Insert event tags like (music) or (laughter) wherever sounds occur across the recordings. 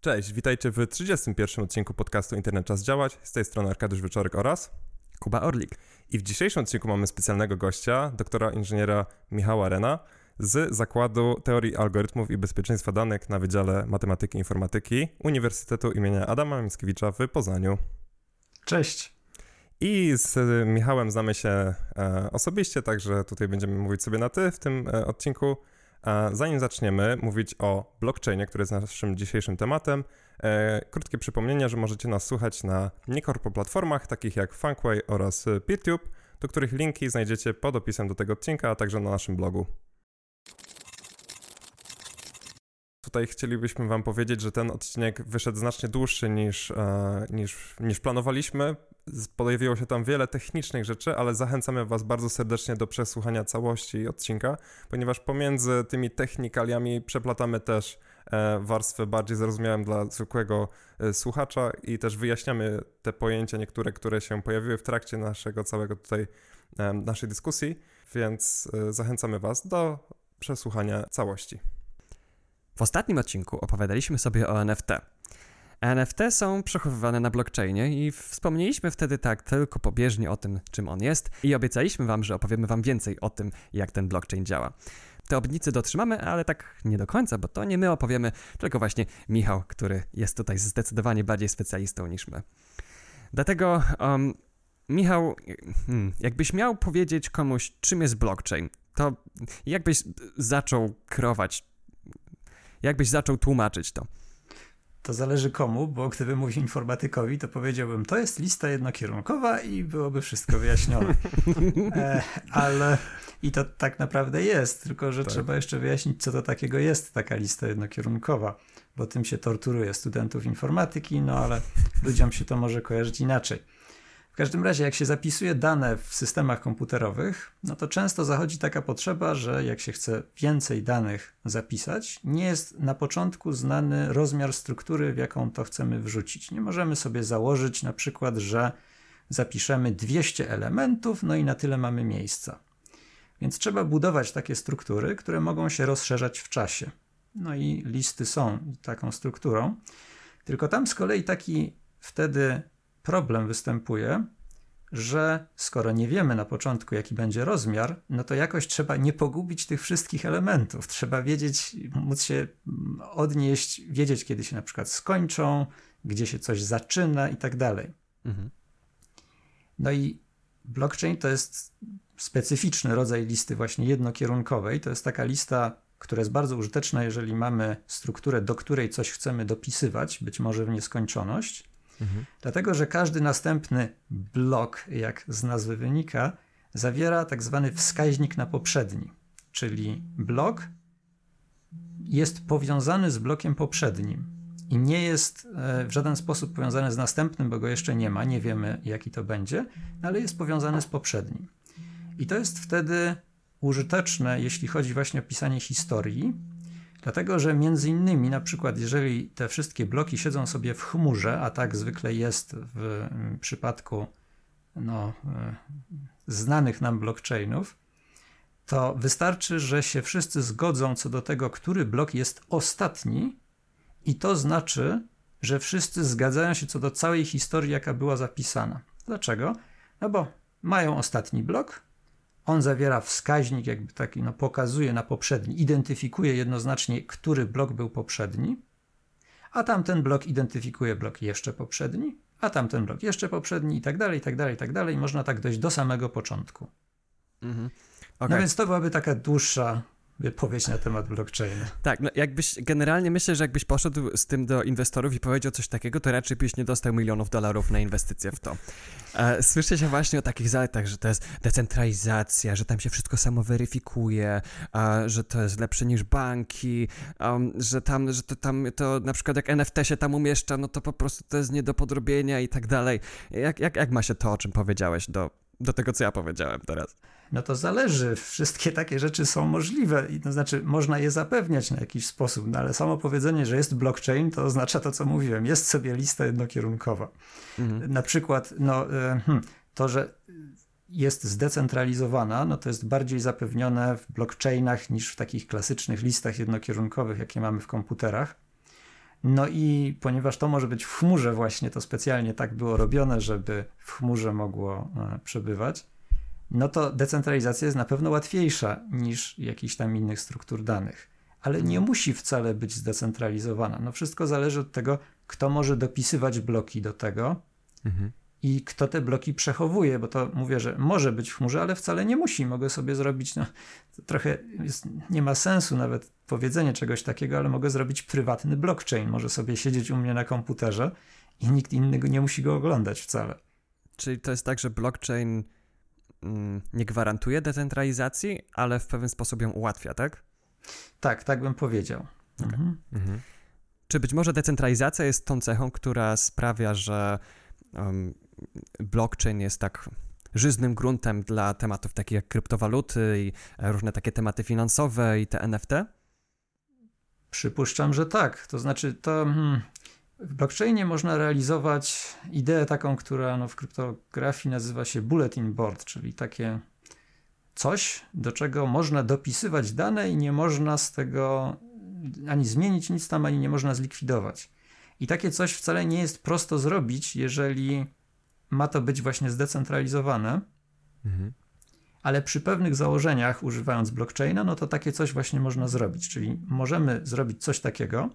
Cześć, witajcie w 31 odcinku podcastu Internet Czas Działać. Z tej strony Arkadiusz Wieczorek oraz Kuba Orlik. I w dzisiejszym odcinku mamy specjalnego gościa, doktora inżyniera Michała Rena z Zakładu Teorii Algorytmów i Bezpieczeństwa Danych na Wydziale Matematyki i Informatyki Uniwersytetu imienia Adama Mickiewicza w Poznaniu. Cześć. I z Michałem znamy się e, osobiście, także tutaj będziemy mówić sobie na ty w tym e, odcinku. Zanim zaczniemy mówić o blockchainie, który jest naszym dzisiejszym tematem, e, krótkie przypomnienie, że możecie nas słuchać na niekorpo platformach takich jak Funkway oraz PeerTube, do których linki znajdziecie pod opisem do tego odcinka, a także na naszym blogu. Tutaj chcielibyśmy Wam powiedzieć, że ten odcinek wyszedł znacznie dłuższy niż, e, niż, niż planowaliśmy. Pojawiło się tam wiele technicznych rzeczy, ale zachęcamy Was bardzo serdecznie do przesłuchania całości odcinka, ponieważ pomiędzy tymi technikaliami przeplatamy też e, warstwę bardziej zrozumiałą dla zwykłego e, słuchacza i też wyjaśniamy te pojęcia niektóre, które się pojawiły w trakcie naszego całego tutaj naszej dyskusji, więc zachęcamy Was do przesłuchania całości. W ostatnim odcinku opowiadaliśmy sobie o NFT. NFT są przechowywane na blockchainie i wspomnieliśmy wtedy tak tylko pobieżnie o tym, czym on jest i obiecaliśmy wam, że opowiemy wam więcej o tym, jak ten blockchain działa. Te obietnice dotrzymamy, ale tak nie do końca, bo to nie my opowiemy, tylko właśnie Michał, który jest tutaj zdecydowanie bardziej specjalistą niż my. Dlatego, um, Michał, hmm, jakbyś miał powiedzieć komuś, czym jest blockchain, to jakbyś zaczął krować Jakbyś zaczął tłumaczyć to? To zależy komu, bo gdybym mówił informatykowi, to powiedziałbym, to jest lista jednokierunkowa i byłoby wszystko wyjaśnione. (laughs) e, ale i to tak naprawdę jest, tylko że tak. trzeba jeszcze wyjaśnić, co to takiego jest taka lista jednokierunkowa, bo tym się torturuje studentów informatyki, no ale ludziom się to może kojarzyć inaczej. W każdym razie, jak się zapisuje dane w systemach komputerowych, no to często zachodzi taka potrzeba, że jak się chce więcej danych zapisać, nie jest na początku znany rozmiar struktury, w jaką to chcemy wrzucić. Nie możemy sobie założyć na przykład, że zapiszemy 200 elementów, no i na tyle mamy miejsca. Więc trzeba budować takie struktury, które mogą się rozszerzać w czasie. No i listy są taką strukturą. Tylko tam z kolei taki wtedy problem występuje, że skoro nie wiemy na początku, jaki będzie rozmiar, no to jakoś trzeba nie pogubić tych wszystkich elementów. Trzeba wiedzieć, móc się odnieść, wiedzieć, kiedy się na przykład skończą, gdzie się coś zaczyna i tak dalej. Mhm. No i blockchain to jest specyficzny rodzaj listy właśnie jednokierunkowej. To jest taka lista, która jest bardzo użyteczna, jeżeli mamy strukturę, do której coś chcemy dopisywać, być może w nieskończoność. Mhm. Dlatego, że każdy następny blok, jak z nazwy wynika, zawiera tak zwany wskaźnik na poprzedni, czyli blok jest powiązany z blokiem poprzednim i nie jest e, w żaden sposób powiązany z następnym, bo go jeszcze nie ma, nie wiemy jaki to będzie, ale jest powiązany z poprzednim. I to jest wtedy użyteczne, jeśli chodzi właśnie o pisanie historii, Dlatego, że między innymi, na przykład, jeżeli te wszystkie bloki siedzą sobie w chmurze, a tak zwykle jest w mm, przypadku no, e, znanych nam blockchainów, to wystarczy, że się wszyscy zgodzą co do tego, który blok jest ostatni, i to znaczy, że wszyscy zgadzają się co do całej historii, jaka była zapisana. Dlaczego? No bo mają ostatni blok, on zawiera wskaźnik, jakby taki, no, pokazuje na poprzedni, identyfikuje jednoznacznie, który blok był poprzedni, a tamten blok identyfikuje blok jeszcze poprzedni, a tamten blok jeszcze poprzedni i tak dalej, i tak dalej, i tak dalej. Można tak dojść do samego początku. Mhm. Okay. No więc to byłaby taka dłuższa wypowiedź na temat blockchaina. Tak, no jakbyś, generalnie myślę, że jakbyś poszedł z tym do inwestorów i powiedział coś takiego, to raczej byś nie dostał milionów dolarów na inwestycje w to. E, słyszę się właśnie o takich zaletach, że to jest decentralizacja, że tam się wszystko samo weryfikuje, że to jest lepsze niż banki, że tam, że to tam, to na przykład jak NFT się tam umieszcza, no to po prostu to jest nie do podrobienia i tak dalej. Jak, jak, jak ma się to, o czym powiedziałeś, do, do tego, co ja powiedziałem teraz? No to zależy. Wszystkie takie rzeczy są możliwe i to znaczy można je zapewniać na jakiś sposób, no ale samo powiedzenie, że jest blockchain, to oznacza to, co mówiłem. Jest sobie lista jednokierunkowa. Mhm. Na przykład, no, e, hmm, to, że jest zdecentralizowana, no to jest bardziej zapewnione w blockchainach niż w takich klasycznych listach jednokierunkowych, jakie mamy w komputerach. No i ponieważ to może być w chmurze właśnie, to specjalnie tak było robione, żeby w chmurze mogło e, przebywać, no to decentralizacja jest na pewno łatwiejsza niż jakichś tam innych struktur danych. Ale nie musi wcale być zdecentralizowana. No wszystko zależy od tego, kto może dopisywać bloki do tego mhm. I kto te bloki przechowuje, bo to mówię, że może być w chmurze, ale wcale nie musi. Mogę sobie zrobić, no trochę jest, nie ma sensu nawet powiedzenie czegoś takiego, ale mogę zrobić prywatny blockchain. Może sobie siedzieć u mnie na komputerze i nikt inny nie musi go oglądać wcale. Czyli to jest tak, że blockchain mm, nie gwarantuje decentralizacji, ale w pewien sposób ją ułatwia, tak? Tak, tak bym powiedział. Okay. Mhm. Mhm. Czy być może decentralizacja jest tą cechą, która sprawia, że um, blockchain jest tak żyznym gruntem dla tematów takich jak kryptowaluty i różne takie tematy finansowe i te NFT? Przypuszczam, że tak. To znaczy, to hmm, w blockchainie można realizować ideę taką, która no, w kryptografii nazywa się bulletin board, czyli takie coś, do czego można dopisywać dane i nie można z tego ani zmienić nic tam, ani nie można zlikwidować. I takie coś wcale nie jest prosto zrobić, jeżeli ma to być właśnie zdecentralizowane. Mhm. Ale przy pewnych założeniach, używając blockchaina, no to takie coś właśnie można zrobić. Czyli możemy zrobić coś takiego,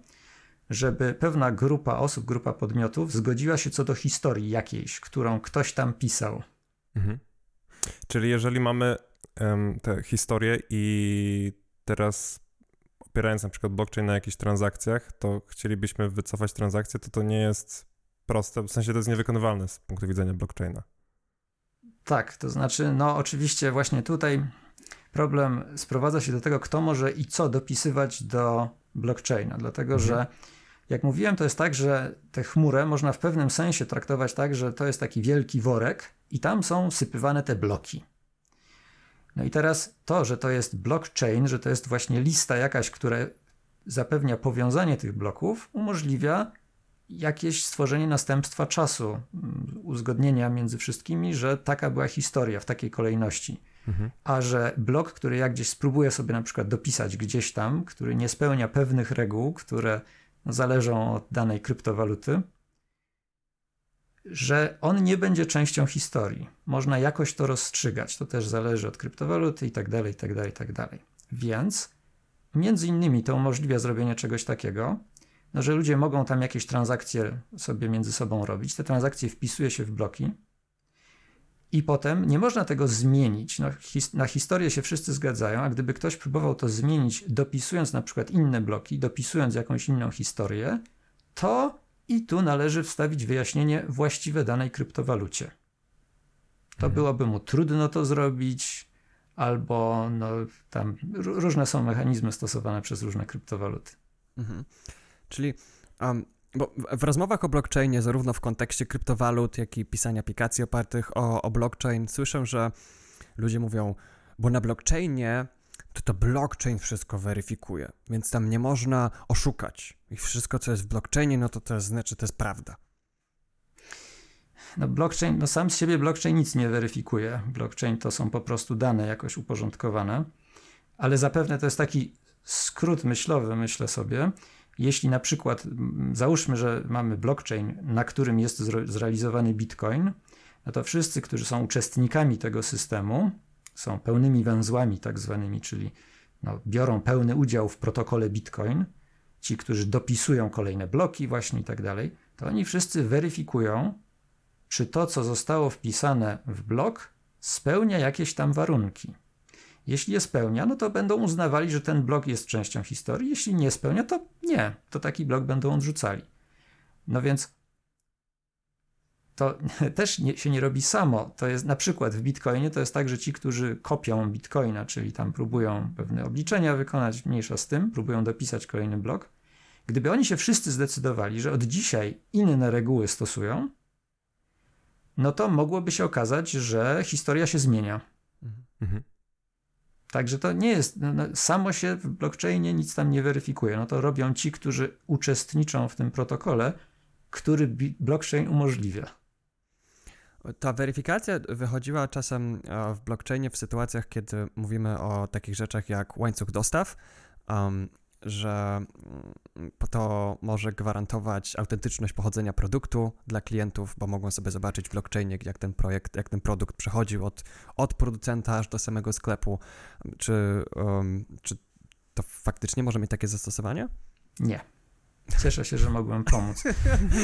żeby pewna grupa osób, grupa podmiotów zgodziła się co do historii jakiejś, którą ktoś tam pisał. Mhm. Czyli jeżeli mamy um, tę historię i teraz opierając na przykład blockchain na jakichś transakcjach, to chcielibyśmy wycofać transakcję, to to nie jest proste, w sensie to jest niewykonywalne z punktu widzenia blockchaina. Tak, to znaczy, no oczywiście właśnie tutaj problem sprowadza się do tego, kto może i co dopisywać do blockchaina, dlatego mhm. że jak mówiłem, to jest tak, że tę chmurę można w pewnym sensie traktować tak, że to jest taki wielki worek i tam są sypywane te bloki. No i teraz to, że to jest blockchain, że to jest właśnie lista jakaś, która zapewnia powiązanie tych bloków, umożliwia jakieś stworzenie następstwa czasu, uzgodnienia między wszystkimi, że taka była historia w takiej kolejności. Mhm. A że blok, który ja gdzieś spróbuję sobie na przykład dopisać gdzieś tam, który nie spełnia pewnych reguł, które zależą od danej kryptowaluty, że on nie będzie częścią historii. Można jakoś to rozstrzygać. To też zależy od kryptowaluty i tak dalej, i tak dalej, i tak dalej. Więc między innymi to umożliwia zrobienie czegoś takiego, no, że ludzie mogą tam jakieś transakcje sobie między sobą robić. Te transakcje wpisuje się w bloki i potem nie można tego zmienić. No, his na historię się wszyscy zgadzają, a gdyby ktoś próbował to zmienić, dopisując na przykład inne bloki, dopisując jakąś inną historię, to i tu należy wstawić wyjaśnienie właściwe danej kryptowalucie. To mhm. byłoby mu trudno to zrobić, albo no, tam różne są mechanizmy stosowane przez różne kryptowaluty. Mhm. Czyli um, bo w rozmowach o blockchainie, zarówno w kontekście kryptowalut, jak i pisania aplikacji opartych o, o blockchain, słyszę, że ludzie mówią, bo na blockchainie to to blockchain wszystko weryfikuje, więc tam nie można oszukać. I wszystko, co jest w blockchainie, no to to jest, znaczy, to jest prawda. No blockchain, no sam z siebie blockchain nic nie weryfikuje. Blockchain to są po prostu dane jakoś uporządkowane, ale zapewne to jest taki skrót myślowy, myślę sobie, jeśli na przykład załóżmy, że mamy blockchain, na którym jest zrealizowany bitcoin, no to wszyscy, którzy są uczestnikami tego systemu, są pełnymi węzłami tak zwanymi, czyli no, biorą pełny udział w protokole bitcoin, ci, którzy dopisują kolejne bloki właśnie i tak dalej, to oni wszyscy weryfikują, czy to, co zostało wpisane w blok, spełnia jakieś tam warunki. Jeśli je spełnia, no to będą uznawali, że ten blok jest częścią historii. Jeśli nie spełnia, to nie, to taki blok będą odrzucali. No więc to (laughs) też nie, się nie robi samo. To jest na przykład w Bitcoinie to jest tak, że ci, którzy kopią Bitcoina, czyli tam próbują pewne obliczenia wykonać, mniejsza z tym, próbują dopisać kolejny blok. Gdyby oni się wszyscy zdecydowali, że od dzisiaj inne reguły stosują, no to mogłoby się okazać, że historia się zmienia. Mhm. Także to nie jest, no, no, samo się w blockchainie nic tam nie weryfikuje. No to robią ci, którzy uczestniczą w tym protokole, który blockchain umożliwia. Ta weryfikacja wychodziła czasem e, w blockchainie w sytuacjach, kiedy mówimy o takich rzeczach jak łańcuch dostaw. Um, że mm, to może gwarantować autentyczność pochodzenia produktu dla klientów, bo mogą sobie zobaczyć w blockchainie, jak ten projekt, jak ten produkt przechodził od, od producenta aż do samego sklepu. Czy, um, czy to faktycznie może mieć takie zastosowanie? Nie. Cieszę się, że mogłem pomóc. (laughs)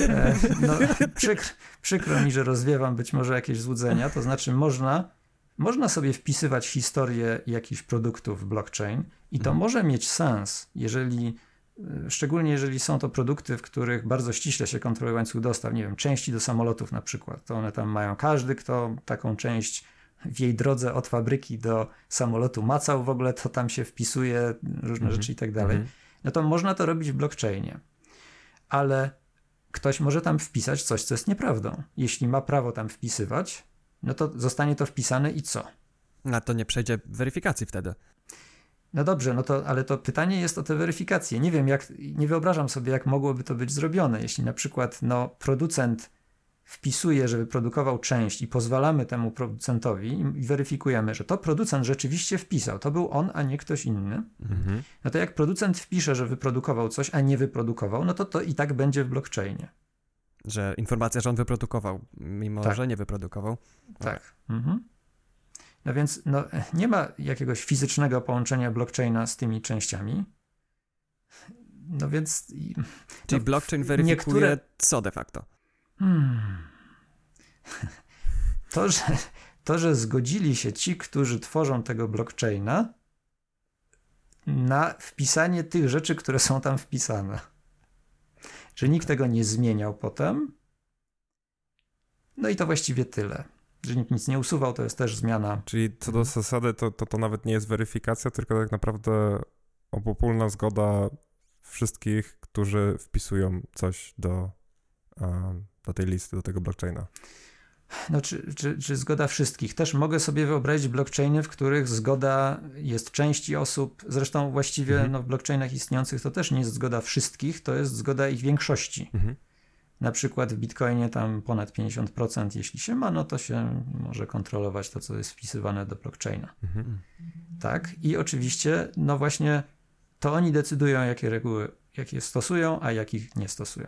E, no, przykro, przykro mi, że rozwiewam być może jakieś złudzenia, to znaczy można, można sobie wpisywać historię jakichś produktów w blockchain i to mhm. może mieć sens, jeżeli e, szczególnie jeżeli są to produkty, w których bardzo ściśle się kontroluje łańcuch dostaw, nie wiem, części do samolotów na przykład, to one tam mają każdy, kto taką część w jej drodze od fabryki do samolotu macał w ogóle, to tam się wpisuje różne mhm. rzeczy i tak dalej. Mhm. No to można to robić w blockchainie ale ktoś może tam wpisać coś, co jest nieprawdą. Jeśli ma prawo tam wpisywać, no to zostanie to wpisane i co? A to nie przejdzie weryfikacji wtedy. No dobrze, no to, ale to pytanie jest o tę weryfikację. Nie wiem, jak, nie wyobrażam sobie, jak mogłoby to być zrobione. Jeśli na przykład no, producent wpisuje, że wyprodukował część i pozwalamy temu producentowi i weryfikujemy, że to producent rzeczywiście wpisał, to był on, a nie ktoś inny, mhm. no to jak producent wpisze, że wyprodukował coś, a nie wyprodukował, no to to i tak będzie w blockchainie. Że informacja, że on wyprodukował, mimo tak. że nie wyprodukował. Tak. Mhm. No więc no, nie ma jakiegoś fizycznego połączenia blockchaina z tymi częściami. No więc. Czyli no, blockchain weryfikuje niektóre... co de facto? Hmm. (laughs) To, że, to, że zgodzili się ci, którzy tworzą tego blockchaina, na wpisanie tych rzeczy, które są tam wpisane. Że nikt tego nie zmieniał potem. No i to właściwie tyle. Że nikt nic nie usuwał, to jest też zmiana. Czyli co do zasady, to, to, to nawet nie jest weryfikacja, tylko tak naprawdę obopólna zgoda wszystkich, którzy wpisują coś do, do tej listy, do tego blockchaina. No, czy, czy, czy zgoda wszystkich? Też mogę sobie wyobrazić blockchainy, w których zgoda jest części osób, zresztą właściwie mhm. no, w blockchainach istniejących to też nie jest zgoda wszystkich, to jest zgoda ich większości. Mhm. Na przykład w Bitcoinie tam ponad 50%, jeśli się ma, no to się może kontrolować to, co jest wpisywane do blockchaina. Mhm. Tak, i oczywiście, no właśnie to oni decydują, jakie reguły, jakie stosują, a jakich nie stosują.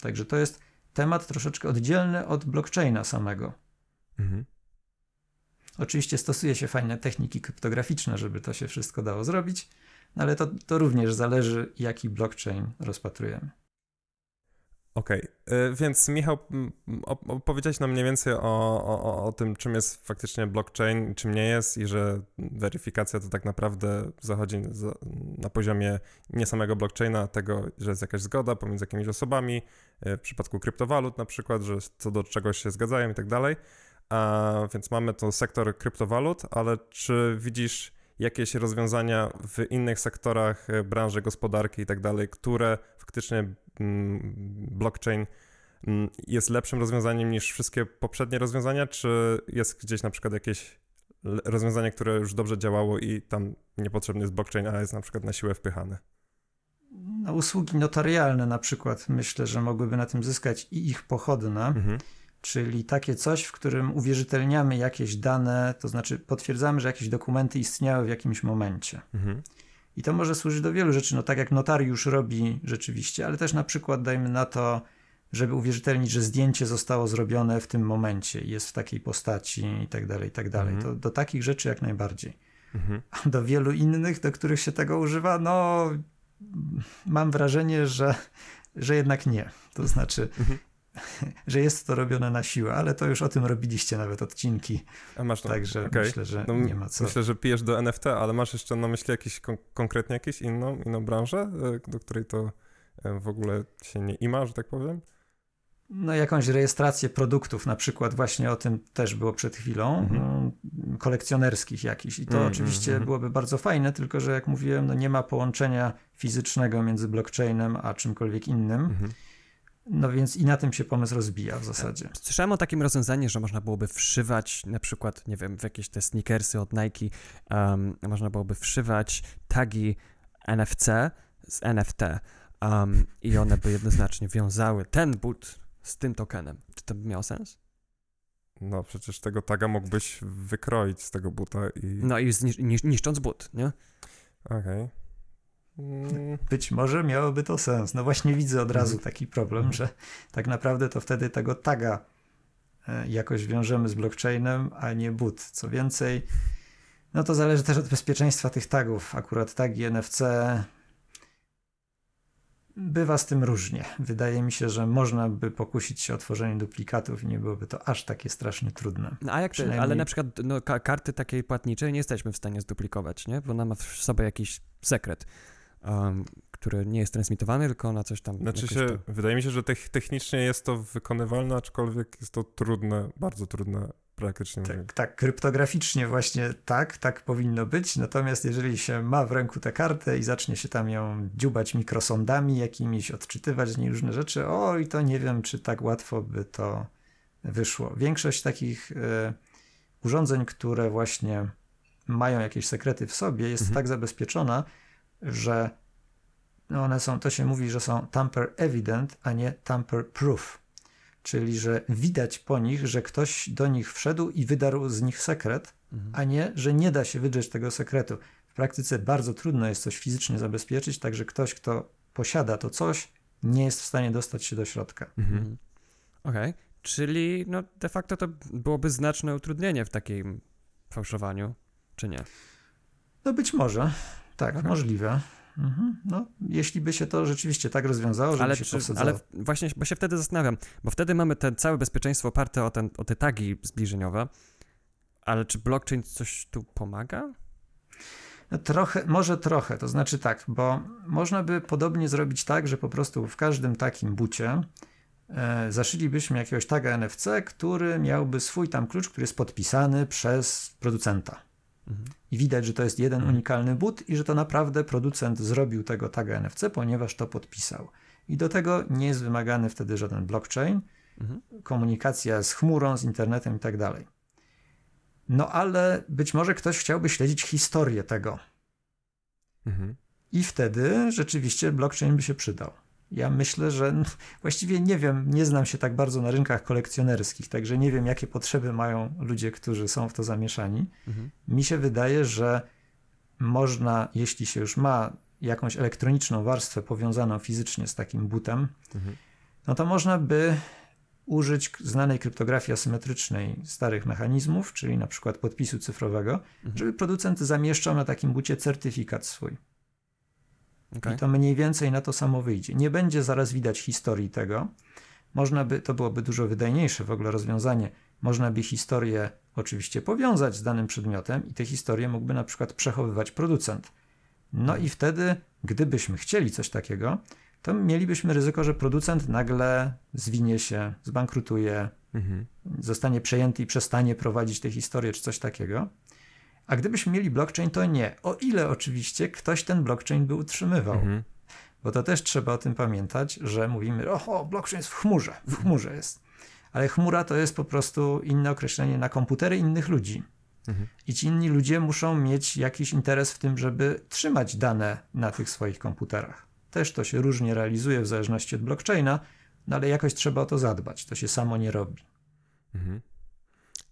Także to jest temat troszeczkę oddzielny od blockchaina samego. Mhm. Oczywiście stosuje się fajne techniki kryptograficzne, żeby to się wszystko dało zrobić, no ale to, to również zależy, jaki blockchain rozpatrujemy. Okej, okay. więc Michał, opowiedziałeś nam mniej więcej o, o, o tym, czym jest faktycznie blockchain, czym nie jest i że weryfikacja to tak naprawdę zachodzi na poziomie nie samego blockchaina, tego, że jest jakaś zgoda pomiędzy jakimiś osobami, y, w przypadku kryptowalut na przykład, że co do czegoś się zgadzają i tak dalej. A więc mamy to sektor kryptowalut, ale czy widzisz jakieś rozwiązania w innych sektorach y, branży, gospodarki i tak dalej, które faktycznie Mm, blockchain mm, jest lepszym rozwiązaniem niż wszystkie poprzednie rozwiązania, czy jest gdzieś na przykład jakieś rozwiązanie, które już dobrze działało i tam niepotrzebny jest blockchain, a jest na przykład na siłę wpychany? No, usługi notarialne na przykład myślę, że mogłyby na tym zyskać i ich pochodne, mhm. Czyli takie coś, w którym uwierzytelniamy jakieś dane, to znaczy potwierdzamy, że jakieś dokumenty istniały w jakimś momencie. Mhm. I to może służyć do wielu rzeczy, no tak jak notariusz robi rzeczywiście, ale też na przykład dajmy na to, żeby uwierzytelnić, że zdjęcie zostało zrobione w tym momencie i jest w takiej postaci i tak dalej, i tak dalej. Mhm. To do takich rzeczy jak najbardziej. Mhm. A do wielu innych, do których się tego używa, no mam wrażenie, że, że jednak nie. To znaczy, mhm. (laughs) że jest to robione na siłę, ale to już o tym robiliście nawet odcinki. A masz no, Także okay. myślę, że no, nie ma co. Myślę, że pijesz do NFT, ale masz jeszcze na myśli jakiś kon konkretnie jakąś inną, inną branżę, e, do której to e, w ogóle się nie ima, że tak powiem? No jakąś rejestrację produktów, na przykład właśnie o tym też było przed chwilą, mhm. no, kolekcjonerskich jakichś i to mm, oczywiście mm, byłoby bardzo fajne, tylko że jak mówiłem, no nie ma połączenia fizycznego między blockchainem a czymkolwiek innym. Mhm. No więc i na tym się pomysł rozbija w zasadzie. Słyszałem o takim rozwiązaniu, że można byłoby wszywać na przykład, nie wiem, w jakieś te sneakersy od Nike, um, można byłoby wszywać tagi NFC z NFT um, i one by jednoznacznie wiązały ten but z tym tokenem. Czy to by miało sens? No przecież tego taga mógłbyś wykroić z tego buta i... No i znisz niszcząc but, nie? Okej. Okay. Mm. Być może miałoby to sens. No właśnie widzę od razu taki problem, że tak naprawdę to wtedy tego taga e, jakoś wiążemy z blockchainem, a nie boot. Co więcej, no to zależy też od bezpieczeństwa tych tagów. Akurat tagi NFC bywa z tym różnie. Wydaje mi się, że można by pokusić się o tworzenie duplikatów i nie byłoby to aż takie strasznie trudne. No, a jak Przynajmniej... ale na przykład no, karty takiej płatniczej nie jesteśmy w stanie zduplikować, nie? Bo ona ma w sobie jakiś sekret. Um, który nie jest transmitowany, tylko na coś tam. Znaczy się, to... wydaje mi się, że technicznie jest to wykonywalne, aczkolwiek jest to trudne, bardzo trudne praktycznie. Tak, tak, kryptograficznie właśnie tak, tak powinno być, natomiast jeżeli się ma w ręku tę kartę i zacznie się tam ją dziubać mikrosondami jakimiś, odczytywać z niej różne rzeczy, o i to nie wiem, czy tak łatwo by to wyszło. Większość takich y, urządzeń, które właśnie mają jakieś sekrety w sobie, jest mhm. tak zabezpieczona, że no one są, to się mówi, że są tamper evident, a nie tamper proof czyli że widać po nich, że ktoś do nich wszedł i wydarł z nich sekret, mhm. a nie, że nie da się wydrzeć tego sekretu. W praktyce bardzo trudno jest coś fizycznie zabezpieczyć, także ktoś, kto posiada to coś, nie jest w stanie dostać się do środka. Mhm. mhm. Okej, okay. czyli no de facto to byłoby znaczne utrudnienie w takim fałszowaniu, czy nie? No być może, tak, możliwe. Mhm. No, jeśli by się to rzeczywiście tak rozwiązało, że ale się czy, Ale właśnie, bo się wtedy zastanawiam, bo wtedy mamy te całe bezpieczeństwo oparte o, ten, o te tagi zbliżeniowe, ale czy blockchain coś tu pomaga? No, trochę, może trochę, to znaczy tak, bo można by podobnie zrobić tak, że po prostu w każdym takim bucie e, zaszylibyśmy jakiegoś taga NFC, który miałby swój tam klucz, który jest podpisany przez producenta. I widać, że to jest jeden mhm. unikalny but i że to naprawdę producent zrobił tego taga NFC, ponieważ to podpisał. I do tego nie jest wymagany wtedy żaden blockchain, mhm. komunikacja z chmurą, z internetem i tak dalej. No ale być może ktoś chciałby śledzić historię tego. Mhm. I wtedy rzeczywiście blockchain by się przydał. Ja myślę, że właściwie nie wiem, nie znam się tak bardzo na rynkach kolekcjonerskich, także nie wiem, jakie potrzeby mają ludzie, którzy są w to zamieszani. Mhm. Mi się wydaje, że można, jeśli się już ma jakąś elektroniczną warstwę powiązaną fizycznie z takim butem, mhm. no to można by użyć znanej kryptografii asymetrycznej starych mechanizmów, czyli na przykład podpisu cyfrowego, mhm. żeby producent zamieszczał na takim bucie certyfikat swój. Okay. I to mniej więcej na to samo wyjdzie. Nie będzie zaraz widać historii tego. Można by, to byłoby dużo wydajniejsze w ogóle rozwiązanie. Można by historię oczywiście powiązać z danym przedmiotem i te historie mógłby na przykład przechowywać producent. No i wtedy, gdybyśmy chcieli coś takiego, to mielibyśmy ryzyko, że producent nagle zwinie się, zbankrutuje, mhm. zostanie przejęty i przestanie prowadzić tę historię czy coś takiego. A gdybyśmy mieli blockchain, to nie. O ile oczywiście ktoś ten blockchain by utrzymywał. Mhm. Bo to też trzeba o tym pamiętać, że mówimy, o, blockchain jest w chmurze, w chmurze jest. Ale chmura to jest po prostu inne określenie na komputery innych ludzi. Mhm. I ci inni ludzie muszą mieć jakiś interes w tym, żeby trzymać dane na tych swoich komputerach. Też to się różnie realizuje w zależności od blockchaina, no ale jakoś trzeba o to zadbać. To się samo nie robi. Mhm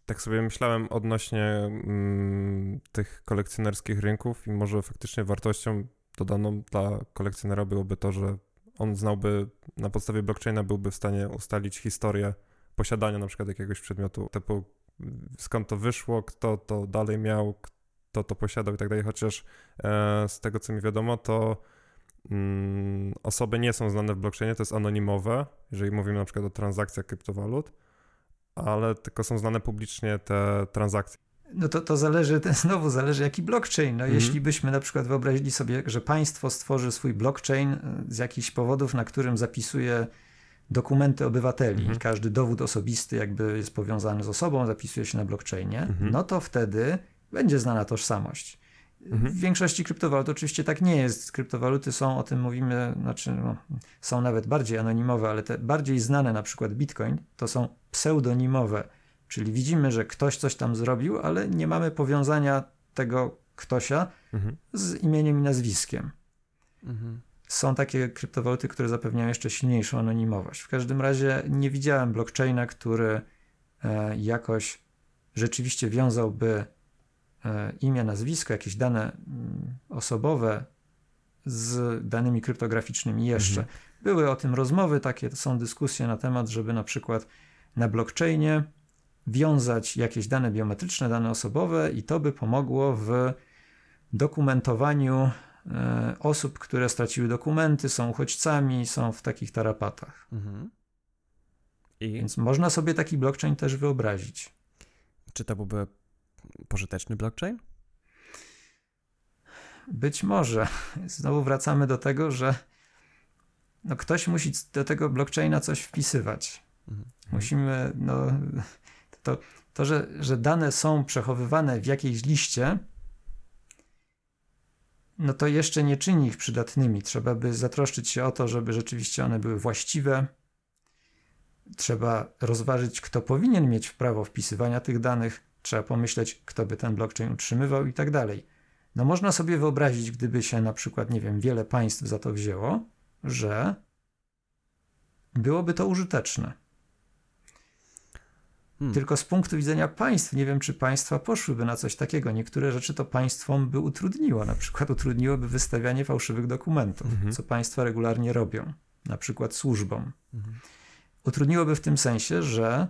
tak sobie myślałem odnośnie mm, tych kolekcjonerskich rynków i może faktycznie wartością dodaną dla kolekcjonera byłoby to, że on znałby, na podstawie blockchaina byłby w stanie ustalić historię posiadania na przykład jakiegoś przedmiotu, typu skąd to wyszło, kto to dalej miał, kto to posiadał i tak dalej, chociaż e, z tego co mi wiadomo, to mm, osoby nie są znane w blockchainie, to jest anonimowe, jeżeli mówimy na przykład o transakcjach kryptowalut, ale tylko są znane publicznie te transakcje. No to, to zależy, (laughs) znowu zależy jaki blockchain. No mhm. Jeśli byśmy na przykład wyobrazili sobie, że państwo stworzy swój blockchain e, z jakichś powodów, na którym zapisuje dokumenty obywateli, mhm. każdy dowód osobisty jakby jest powiązany z osobą, zapisuje się na blockchainie, mhm. no to wtedy będzie znana tożsamość. Mhm. W większości kryptowalut oczywiście tak nie jest. Kryptowaluty są, o tym mówimy, znaczy no, są nawet bardziej anonimowe, ale te bardziej znane, na przykład Bitcoin, to są pseudonimowe. Czyli widzimy, że ktoś coś tam zrobił, ale nie mamy powiązania tego ktośa mhm. z imieniem i nazwiskiem. Mhm. Są takie kryptowaluty, które zapewniają jeszcze silniejszą anonimowość. W każdym razie nie widziałem blockchaina, który e, jakoś rzeczywiście wiązałby E, imię, nazwisko, jakieś dane mm, osobowe z danymi kryptograficznymi jeszcze. Mhm. Były o tym rozmowy, takie są dyskusje na temat, żeby na przykład na blockchainie wiązać jakieś dane biometryczne, dane osobowe i to by pomogło w dokumentowaniu e, osób, które straciły dokumenty, są uchodźcami, są w takich tarapatach. Mhm. I Więc można sobie taki blockchain też wyobrazić. czy to byłby pożyteczny blockchain? Być może. Znowu wracamy do tego, że no ktoś musi do tego blockchaina coś wpisywać. Mhm. Musimy, no, (laughs) to, to że, że dane są przechowywane w jakiejś liście, no to jeszcze nie czyni ich przydatnymi. Trzeba by zatroszczyć się o to, żeby rzeczywiście one były właściwe. Trzeba rozważyć, kto powinien mieć prawo wpisywania tych danych. Trzeba pomyśleć, kto by ten blockchain utrzymywał i tak dalej. No można sobie wyobrazić, gdyby się na przykład, nie wiem, wiele państw za to wzięło, że byłoby to użyteczne. Hmm. Tylko z punktu widzenia państw, nie wiem, czy państwa poszłyby na coś takiego. Niektóre rzeczy to państwom by utrudniło. Na przykład utrudniłoby wystawianie fałszywych dokumentów, Mhm. co państwa regularnie robią, na przykład służbom. Mhm. Utrudniłoby w tym sensie, że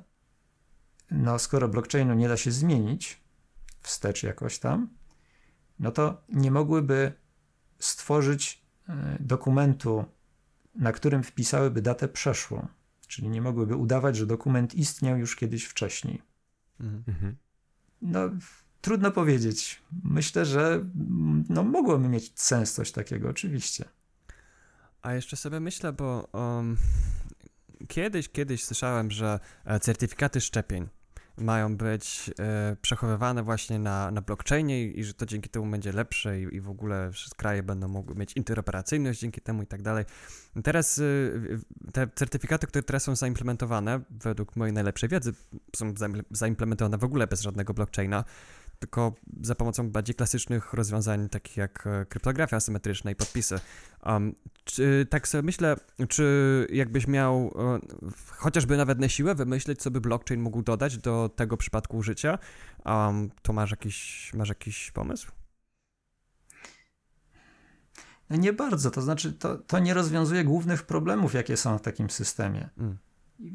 no, skoro blockchainu nie da się zmienić wstecz jakoś tam, no to nie mogłyby stworzyć e, dokumentu, na którym wpisałyby datę przeszłą. Czyli nie mogłyby udawać, że dokument istniał już kiedyś wcześniej. Mhm. Mhm. No, trudno powiedzieć. Myślę, że mm, no, mogłoby mieć sens coś takiego, oczywiście. A jeszcze sobie myślę, bo um, kiedyś, kiedyś słyszałem, że e, certyfikaty szczepień mają być e, przechowywane właśnie na, na blockchainie i, i że to dzięki temu będzie lepsze i, i w ogóle wszystkie kraje będą mogły mieć interoperacyjność dzięki temu i tak dalej. Teraz y, te certyfikaty, które teraz są zaimplementowane, według mojej najlepszej wiedzy, są zaim- zaimplementowane w ogóle bez żadnego blockchaina, tylko za pomocą bardziej klasycznych rozwiązań, takich jak e, kryptografia asymetryczna i podpisy. Um, czy, tak sobie myślę, czy jakbyś miał e, chociażby nawet na siłę wymyśleć, co by blockchain mógł dodać do tego przypadku użycia, um, to masz jakiś, masz jakiś pomysł? No Nie bardzo, to znaczy to, to nie rozwiązuje głównych problemów, jakie są w takim systemie. Mm. I,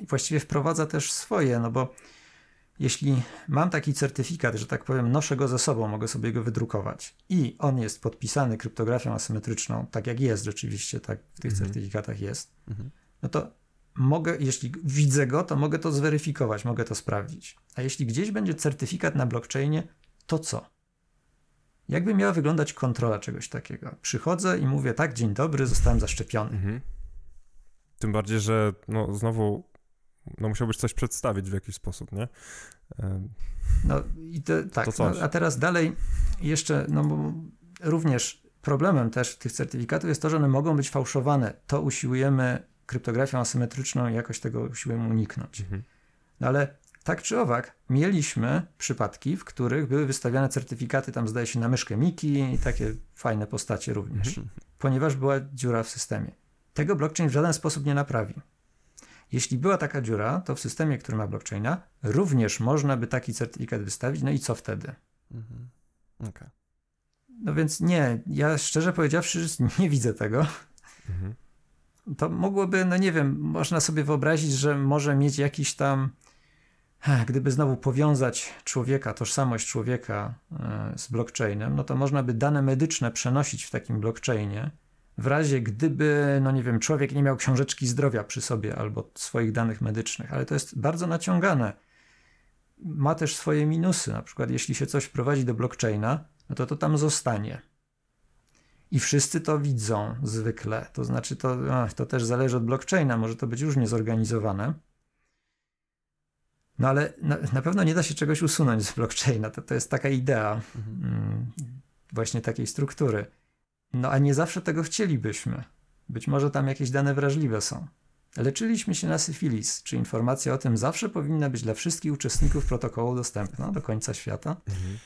I właściwie wprowadza też swoje, no bo jeśli mam taki certyfikat, że tak powiem, noszę go ze sobą, mogę sobie go wydrukować i on jest podpisany kryptografią asymetryczną, tak jak jest rzeczywiście, tak w tych Mhm. certyfikatach jest, Mhm. no to mogę, jeśli widzę go, to mogę to zweryfikować, mogę to sprawdzić. A jeśli gdzieś będzie certyfikat na blockchainie, to co? Jakby miała wyglądać kontrola czegoś takiego? Przychodzę i mówię, tak, dzień dobry, zostałem zaszczepiony. Mhm. Tym bardziej, że no znowu no musiałbyś coś przedstawić w jakiś sposób, nie? No i te, tak, To coś. no, a teraz dalej jeszcze, no bo również problemem też tych certyfikatów jest to, że one mogą być fałszowane. To usiłujemy kryptografią asymetryczną i jakoś tego usiłujemy uniknąć. Mhm. No ale tak czy owak, mieliśmy przypadki, w których były wystawiane certyfikaty, tam zdaje się na myszkę Miki i takie fajne postacie również, Mhm. ponieważ była dziura w systemie. Tego blockchain w żaden sposób nie naprawi. Jeśli była taka dziura, to w systemie, który ma blockchaina, również można by taki certyfikat wystawić, no i co wtedy? Mhm. Okej. No więc nie, ja szczerze powiedziawszy (laughs) nie widzę tego. Mhm. To mogłoby, no nie wiem, można sobie wyobrazić, że może mieć jakiś tam, gdyby znowu powiązać człowieka, tożsamość człowieka e, z blockchainem, no to można by dane medyczne przenosić w takim blockchainie, w razie gdyby, no nie wiem, człowiek nie miał książeczki zdrowia przy sobie albo swoich danych medycznych, ale to jest bardzo naciągane. Ma też swoje minusy, na przykład jeśli się coś wprowadzi do blockchaina, no to to tam zostanie. I wszyscy to widzą zwykle. To znaczy, to, to też zależy od blockchaina, może to być różnie zorganizowane. No ale na, na pewno nie da się czegoś usunąć z blockchaina. To, to jest taka idea Mhm. mm, właśnie takiej struktury. No a nie zawsze tego chcielibyśmy. Być może tam jakieś dane wrażliwe są. Leczyliśmy się na syfilis. Czy informacja o tym zawsze powinna być dla wszystkich uczestników protokołu dostępna do końca świata? Mhm.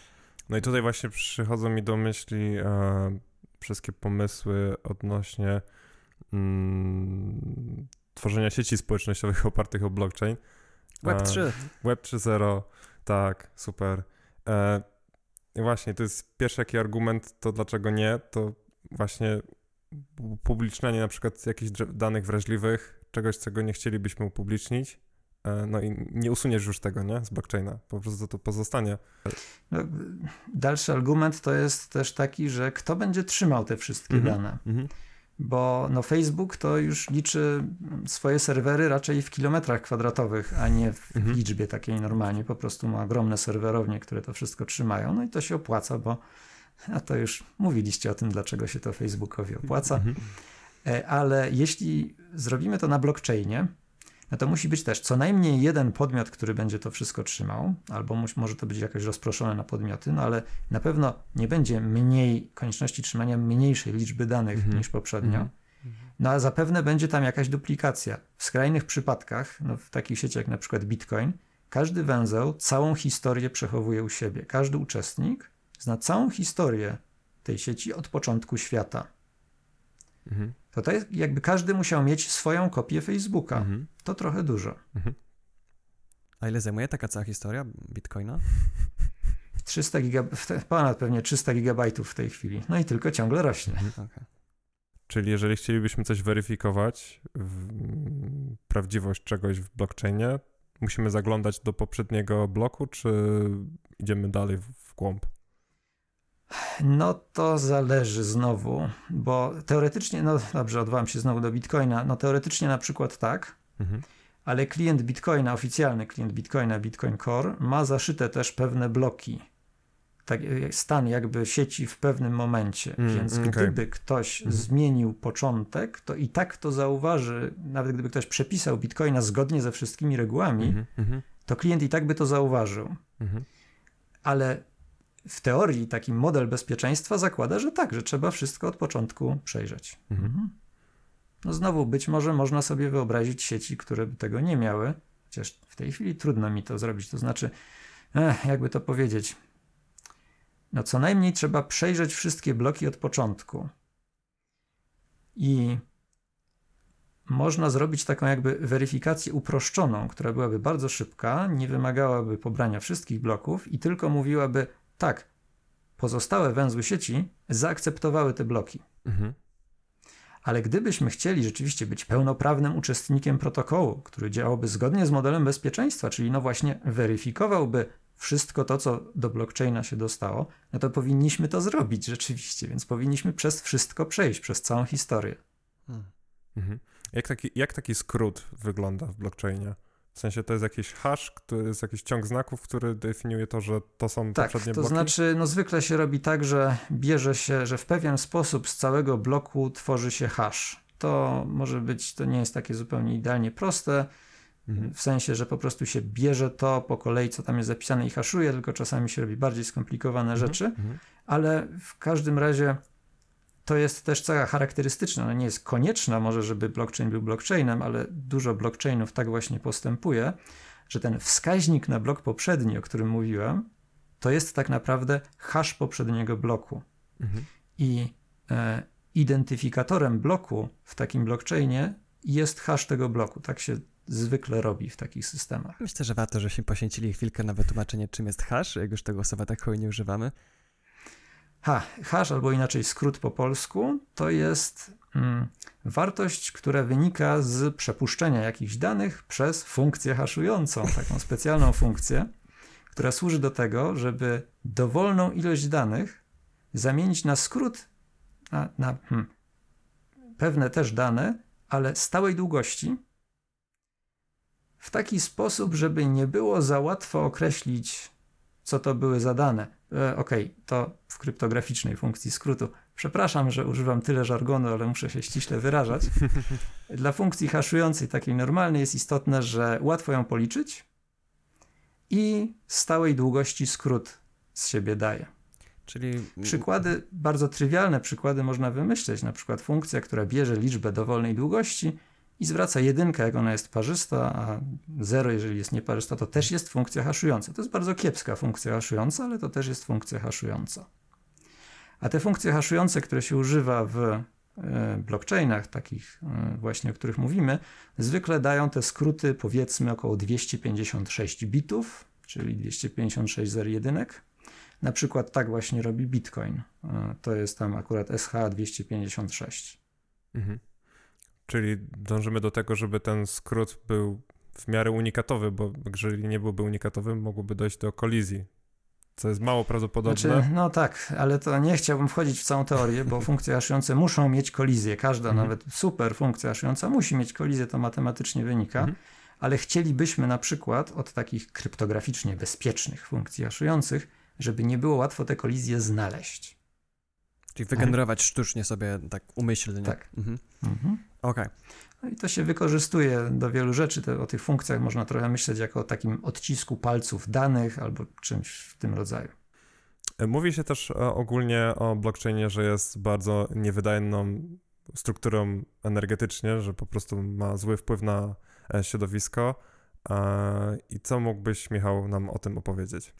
No i tutaj właśnie przychodzą mi do myśli e, wszystkie pomysły odnośnie mm, tworzenia sieci społecznościowych opartych o blockchain. Web 3. Web 3.0, tak, super. E, właśnie, to jest pierwszy jaki argument, to dlaczego nie, to właśnie upublicznianie na przykład jakichś danych wrażliwych, czegoś, czego nie chcielibyśmy upublicznić, e, no i nie usuniesz już tego, nie, z blockchaina, po prostu to pozostanie. No, dalszy argument to jest też taki, że kto będzie trzymał te wszystkie mhm. dane. Mhm bo no Facebook to już liczy swoje serwery raczej w kilometrach kwadratowych, a nie w mhm. liczbie takiej normalnie. Po prostu ma ogromne serwerownie, które to wszystko trzymają, no i to się opłaca, bo a to już mówiliście o tym, dlaczego się to Facebookowi opłaca. Mhm. E, ale jeśli zrobimy to na blockchainie, no to musi być też co najmniej jeden podmiot, który będzie to wszystko trzymał, albo może to być jakoś rozproszone na podmioty, no ale na pewno nie będzie mniej konieczności trzymania mniejszej liczby danych mhm. niż poprzednio. Mhm. No a zapewne będzie tam jakaś duplikacja. W skrajnych przypadkach, no w takich sieciach jak na przykład Bitcoin, każdy węzeł całą historię przechowuje u siebie. Każdy uczestnik zna całą historię tej sieci od początku świata. Mhm. To, to jest, jakby każdy musiał mieć swoją kopię Facebooka. Mhm. To trochę dużo. Mhm. A ile zajmuje taka cała historia Bitcoina? (laughs) 300 giga, ponad pewnie 300 gigabajtów w tej chwili. No i tylko ciągle rośnie. Mhm, okay. Czyli jeżeli chcielibyśmy coś weryfikować, prawdziwość czegoś w blockchainie, musimy zaglądać do poprzedniego bloku, czy idziemy dalej w głąb? No to zależy znowu, bo teoretycznie, no dobrze, odwołam się znowu do Bitcoina, no teoretycznie na przykład tak, mhm. ale klient Bitcoina, oficjalny klient Bitcoina, Bitcoin Core, ma zaszyte też pewne bloki, tak, stan jakby sieci w pewnym momencie, mm, więc okay. gdyby ktoś mhm. zmienił początek, to i tak to zauważy, nawet gdyby ktoś przepisał Bitcoina zgodnie ze wszystkimi regułami, mhm, mhm. to klient i tak by to zauważył. Ale w teorii taki model bezpieczeństwa zakłada, że tak, że trzeba wszystko od początku przejrzeć. Mhm. mhm. No znowu, być może można sobie wyobrazić sieci, które by tego nie miały, chociaż w tej chwili trudno mi to zrobić. To znaczy, eh, jakby to powiedzieć, no co najmniej trzeba przejrzeć wszystkie bloki od początku. I można zrobić taką jakby weryfikację uproszczoną, która byłaby bardzo szybka, nie wymagałaby pobrania wszystkich bloków i tylko mówiłaby, tak, pozostałe węzły sieci zaakceptowały te bloki. Mhm. Ale gdybyśmy chcieli rzeczywiście być pełnoprawnym uczestnikiem protokołu, który działałby zgodnie z modelem bezpieczeństwa, czyli no właśnie weryfikowałby wszystko to, co do blockchaina się dostało, no to powinniśmy to zrobić rzeczywiście, więc powinniśmy przez wszystko przejść, przez całą historię. Mhm. Jak, taki, jak taki skrót wygląda w blockchainie? W sensie to jest jakiś hash, to jest jakiś ciąg znaków, który definiuje to, że to są tak, poprzednie bloki? to znaczy, no zwykle się robi tak, że bierze się, że w pewien sposób z całego bloku tworzy się hash. To może być, to nie jest takie zupełnie idealnie proste, mhm. w sensie, że po prostu się bierze to po kolei, co tam jest zapisane i haszuje, tylko czasami się robi bardziej skomplikowane mhm. rzeczy, mhm. ale w każdym razie to jest też cecha charakterystyczna. Ona nie jest konieczna może, żeby blockchain był blockchainem, ale dużo blockchainów tak właśnie postępuje, że ten wskaźnik na blok poprzedni, o którym mówiłem, to jest tak naprawdę hash poprzedniego bloku. Mhm. I e, identyfikatorem bloku w takim blockchainie jest hash tego bloku. Tak się zwykle robi w takich systemach. Myślę, że warto, żebyśmy poświęcili chwilkę na wytłumaczenie, czym jest hash, jak już tego słowa tak hojnie używamy. Ha, hash, albo inaczej skrót po polsku, to jest mm, wartość, która wynika z przepuszczenia jakichś danych przez funkcję haszującą, taką specjalną funkcję, która służy do tego, żeby dowolną ilość danych zamienić na skrót, na, na hmm, pewne też dane, ale stałej długości, w taki sposób, żeby nie było za łatwo określić, co to były za dane e, ok, to w kryptograficznej funkcji skrótu. Przepraszam, że używam tyle żargonu, ale muszę się ściśle wyrażać. (laughs) Dla funkcji haszującej, takiej normalnej, jest istotne, że łatwo ją policzyć i stałej długości skrót z siebie daje. Czyli przykłady, bardzo trywialne przykłady można wymyśleć, na przykład funkcja, która bierze liczbę dowolnej długości i zwraca jedynkę, jak ona jest parzysta, a zero, jeżeli jest nieparzysta, to też jest funkcja haszująca. To jest bardzo kiepska funkcja haszująca, ale to też jest funkcja haszująca. A te funkcje haszujące, które się używa w e, blockchainach, takich e, właśnie, o których mówimy, zwykle dają te skróty powiedzmy około 256 bitów, czyli 256 zer jedynek, Na przykład tak właśnie robi Bitcoin. E, to jest tam akurat SH256. Mhm. Czyli dążymy do tego, żeby ten skrót był w miarę unikatowy, bo jeżeli nie byłby unikatowy, mogłoby dojść do kolizji co jest mało prawdopodobne. Znaczy, no tak, ale to nie chciałbym wchodzić w całą teorię, bo (laughs) funkcje haszujące muszą mieć kolizję. Każda, mhm. nawet super funkcja haszująca musi mieć kolizję, to matematycznie wynika. Mhm. Ale chcielibyśmy na przykład od takich kryptograficznie bezpiecznych funkcji haszujących, żeby nie było łatwo te kolizje znaleźć. Czyli wygenerować sztucznie sobie tak umyślnie. Tak. Mhm. mhm. Okej. Okay. No i to się wykorzystuje do wielu rzeczy. Te, o tych funkcjach można trochę myśleć jako o takim odcisku palców danych albo czymś w tym rodzaju. E, mówi się też e, ogólnie o blockchainie, że jest bardzo niewydajną strukturą energetycznie, że po prostu ma zły wpływ na e, środowisko. I co mógłbyś, Michał, nam o tym opowiedzieć?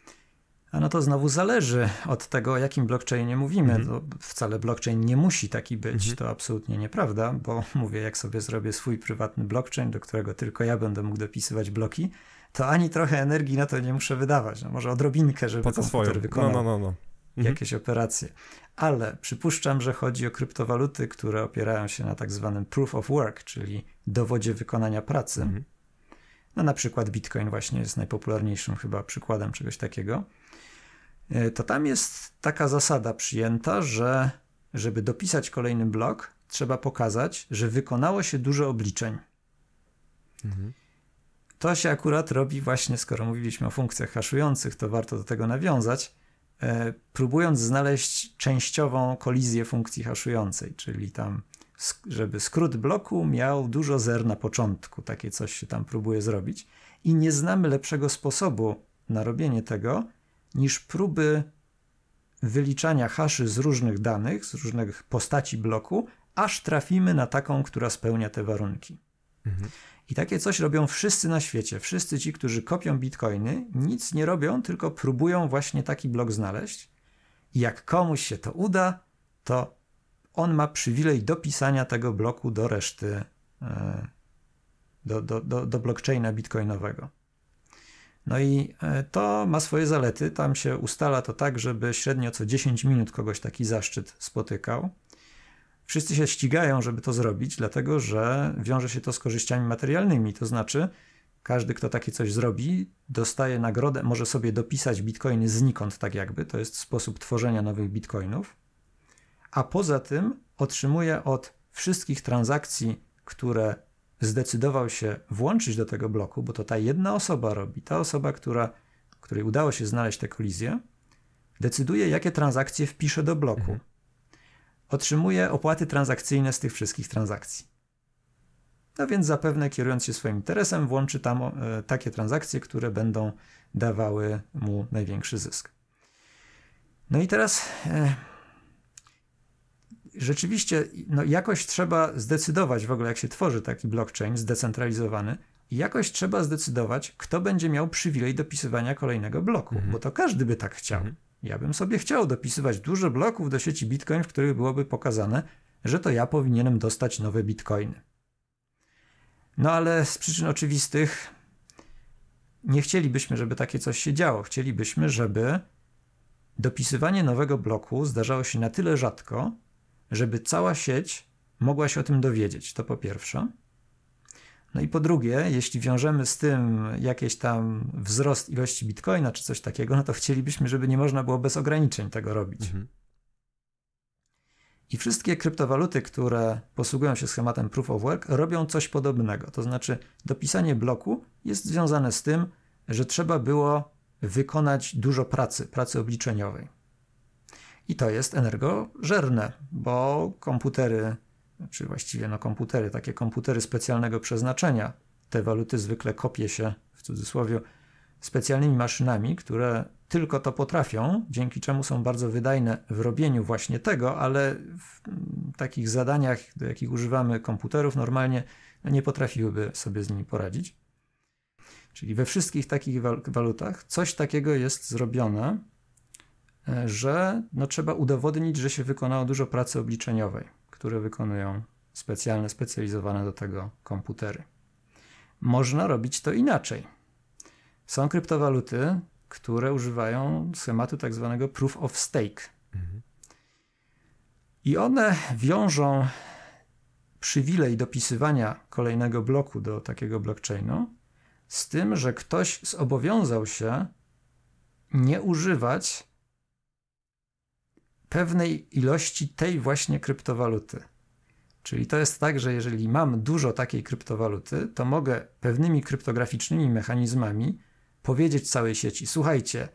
A no to znowu zależy od tego, o jakim blockchainie mówimy. Mhm. To wcale blockchain nie musi taki być, mhm. to absolutnie nieprawda, bo mówię, jak sobie zrobię swój prywatny blockchain, do którego tylko ja będę mógł dopisywać bloki, to ani trochę energii na to nie muszę wydawać. No może odrobinkę, żeby po komputer swoją. wykonał no, no, no, no. Mhm. jakieś operacje. Ale przypuszczam, że chodzi o kryptowaluty, które opierają się na tak zwanym proof of work, czyli dowodzie wykonania pracy. Mhm. No na przykład Bitcoin właśnie jest najpopularniejszym chyba przykładem czegoś takiego. E, to tam jest taka zasada przyjęta, że żeby dopisać kolejny blok, trzeba pokazać, że wykonało się dużo obliczeń. Mhm. To się akurat robi właśnie, skoro mówiliśmy o funkcjach haszujących, to warto do tego nawiązać, e, próbując znaleźć częściową kolizję funkcji haszującej, czyli tam, żeby skrót bloku miał dużo zer na początku, takie coś się tam próbuje zrobić. I nie znamy lepszego sposobu na robienie tego, niż próby wyliczania haszy z różnych danych, z różnych postaci bloku, aż trafimy na taką, która spełnia te warunki. Mhm. I takie coś robią wszyscy na świecie. Wszyscy ci, którzy kopią bitcoiny, nic nie robią, tylko próbują właśnie taki blok znaleźć. I jak komuś się to uda, to on ma przywilej dopisania tego bloku do reszty, e, do, do, do, do blockchaina bitcoinowego. No i e, to ma swoje zalety. Tam się ustala to tak, żeby średnio co 10 minut kogoś taki zaszczyt spotykał. Wszyscy się ścigają, żeby to zrobić, dlatego że wiąże się to z korzyściami materialnymi. To znaczy, każdy, kto takie coś zrobi, dostaje nagrodę, może sobie dopisać bitcoiny znikąd, tak jakby. To jest sposób tworzenia nowych bitcoinów. A poza tym otrzymuje od wszystkich transakcji, które zdecydował się włączyć do tego bloku, bo to ta jedna osoba robi, ta osoba, która, której udało się znaleźć tę kolizję, decyduje, jakie transakcje wpisze do bloku. Mhm. Otrzymuje opłaty transakcyjne z tych wszystkich transakcji. No więc zapewne kierując się swoim interesem, włączy tam e, takie transakcje, które będą dawały mu największy zysk. No i teraz e, rzeczywiście no, jakoś trzeba zdecydować w ogóle, jak się tworzy taki blockchain zdecentralizowany, jakoś trzeba zdecydować, kto będzie miał przywilej dopisywania kolejnego bloku, mhm. bo to każdy by tak chciał. Mhm. Ja bym sobie chciał dopisywać dużo bloków do sieci Bitcoin, w których byłoby pokazane, że to ja powinienem dostać nowe Bitcoiny. No ale z przyczyn oczywistych nie chcielibyśmy, żeby takie coś się działo. Chcielibyśmy, żeby dopisywanie nowego bloku zdarzało się na tyle rzadko, żeby cała sieć mogła się o tym dowiedzieć. To po pierwsze. No i po drugie, jeśli wiążemy z tym jakiś tam wzrost ilości bitcoina czy coś takiego, no to chcielibyśmy, żeby nie można było bez ograniczeń tego robić. Mhm. I wszystkie kryptowaluty, które posługują się schematem proof of work, robią coś podobnego. To znaczy, dopisanie bloku jest związane z tym, że trzeba było wykonać dużo pracy, pracy obliczeniowej. I to jest energożerne, bo komputery, czy właściwie no komputery, takie komputery specjalnego przeznaczenia, te waluty zwykle kopie się, w cudzysłowie, specjalnymi maszynami, które tylko to potrafią, dzięki czemu są bardzo wydajne w robieniu właśnie tego, ale w takich zadaniach, do jakich używamy komputerów, normalnie nie potrafiłyby sobie z nimi poradzić. Czyli we wszystkich takich walutach coś takiego jest zrobione, że no, trzeba udowodnić, że się wykonało dużo pracy obliczeniowej, które wykonują specjalne, specjalizowane do tego komputery. Można robić to inaczej. Są kryptowaluty, które używają schematu tak zwanego proof of stake. Mhm. I one wiążą przywilej dopisywania kolejnego bloku do takiego blockchainu z tym, że ktoś zobowiązał się nie używać pewnej ilości tej właśnie kryptowaluty. Czyli to jest tak, że jeżeli mam dużo takiej kryptowaluty, to mogę pewnymi kryptograficznymi mechanizmami powiedzieć całej sieci: Słuchajcie,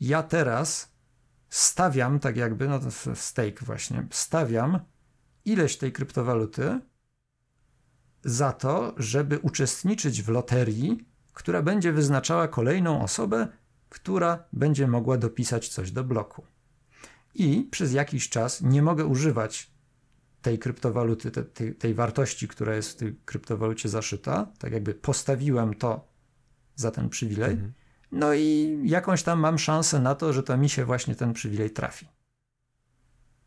ja teraz stawiam, tak jakby, no stake właśnie, stawiam ileś tej kryptowaluty za to, żeby uczestniczyć w loterii, która będzie wyznaczała kolejną osobę, która będzie mogła dopisać coś do bloku. I przez jakiś czas nie mogę używać tej kryptowaluty, te, tej, tej wartości, która jest w tej kryptowalucie zaszyta. Tak jakby postawiłem to za ten przywilej. Mhm. No i jakąś tam mam szansę na to, że to mi się właśnie ten przywilej trafi.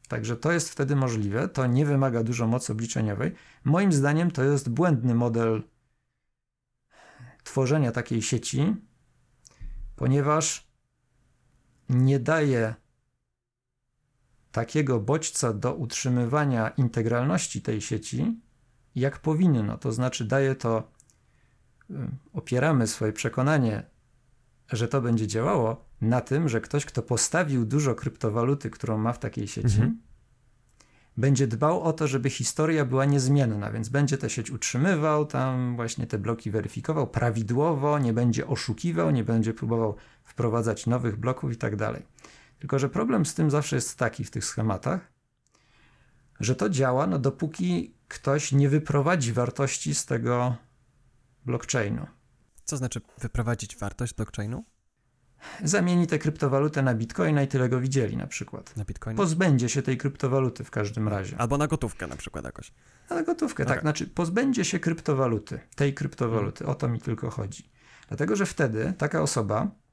Także to jest wtedy możliwe, to nie wymaga dużo mocy obliczeniowej. Moim zdaniem to jest błędny model tworzenia takiej sieci, ponieważ nie daje takiego bodźca do utrzymywania integralności tej sieci, jak powinno. To znaczy, daje to, y, opieramy swoje przekonanie, że to będzie działało, na tym, że ktoś, kto postawił dużo kryptowaluty, którą ma w takiej sieci, mhm. będzie dbał o to, żeby historia była niezmienna, więc będzie tę sieć utrzymywał, tam właśnie te bloki weryfikował prawidłowo, nie będzie oszukiwał, nie będzie próbował wprowadzać nowych bloków i tak dalej. Tylko, że problem z tym zawsze jest taki w tych schematach, że to działa, no dopóki ktoś nie wyprowadzi wartości z tego blockchainu. Co znaczy wyprowadzić wartość blockchainu? Zamieni tę kryptowalutę na bitcoina i tyle go widzieli na przykład. Na bitcoina? Pozbędzie się tej kryptowaluty w każdym razie. Albo na gotówkę na przykład jakoś. Na gotówkę, okay. tak. Znaczy pozbędzie się kryptowaluty, tej kryptowaluty. O to mi tylko chodzi. Dlatego, że wtedy taka osoba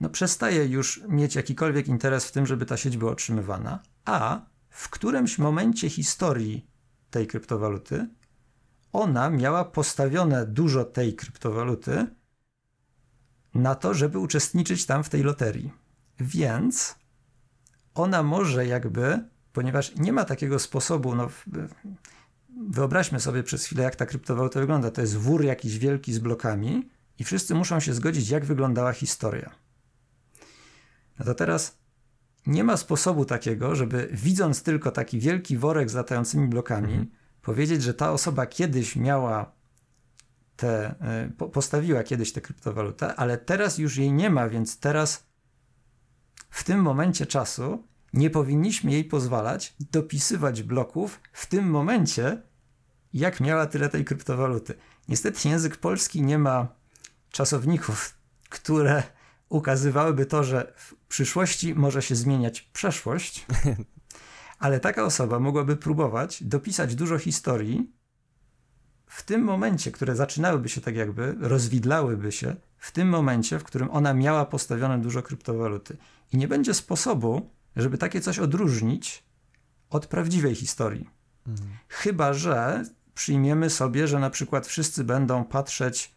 no przestaje już mieć jakikolwiek interes w tym, żeby ta sieć była otrzymywana, a w którymś momencie historii tej kryptowaluty ona miała postawione dużo tej kryptowaluty na to, żeby uczestniczyć tam w tej loterii. Więc ona może jakby, ponieważ nie ma takiego sposobu, no, wyobraźmy sobie przez chwilę, jak ta kryptowaluta wygląda. To jest wór jakiś wielki z blokami i wszyscy muszą się zgodzić, jak wyglądała historia. No to teraz nie ma sposobu takiego, żeby widząc tylko taki wielki worek z latającymi blokami, mhm. powiedzieć, że ta osoba kiedyś miała te, e, postawiła kiedyś tę kryptowalutę, ale teraz już jej nie ma, więc teraz w tym momencie czasu nie powinniśmy jej pozwalać dopisywać bloków w tym momencie, jak miała tyle tej kryptowaluty. Niestety język polski nie ma czasowników, które ukazywałyby to, że w przyszłości może się zmieniać przeszłość, (laughs) ale taka osoba mogłaby próbować dopisać dużo historii w tym momencie, które zaczynałyby się tak jakby, rozwidlałyby się, w tym momencie, w którym ona miała postawione dużo kryptowaluty. I nie będzie sposobu, żeby takie coś odróżnić od prawdziwej historii. Mhm. Chyba, że przyjmiemy sobie, że na przykład wszyscy będą patrzeć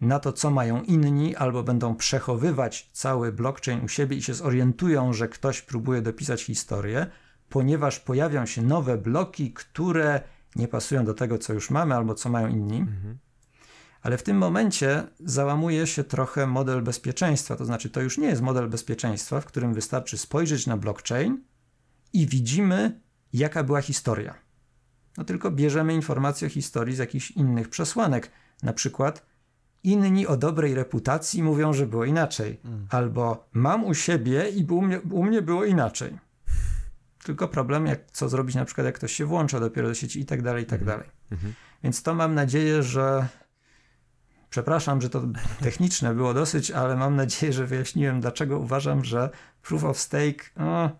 na to, co mają inni, albo będą przechowywać cały blockchain u siebie i się zorientują, że ktoś próbuje dopisać historię, ponieważ pojawią się nowe bloki, które nie pasują do tego, co już mamy, albo co mają inni. Mhm. Ale w tym momencie załamuje się trochę model bezpieczeństwa. To znaczy, to już nie jest model bezpieczeństwa, w którym wystarczy spojrzeć na blockchain i widzimy, jaka była historia. No tylko bierzemy informacje o historii z jakichś innych przesłanek. Na przykład inni o dobrej reputacji mówią, że było inaczej. Mm. Albo mam u siebie i u mnie, u mnie było inaczej. Tylko problem, jak, co zrobić na przykład, jak ktoś się włącza dopiero do sieci i tak dalej, i tak mhm. dalej. Mhm. Więc to mam nadzieję, że Przepraszam, że to techniczne było dosyć, ale mam nadzieję, że wyjaśniłem, dlaczego uważam, że proof of stake, no,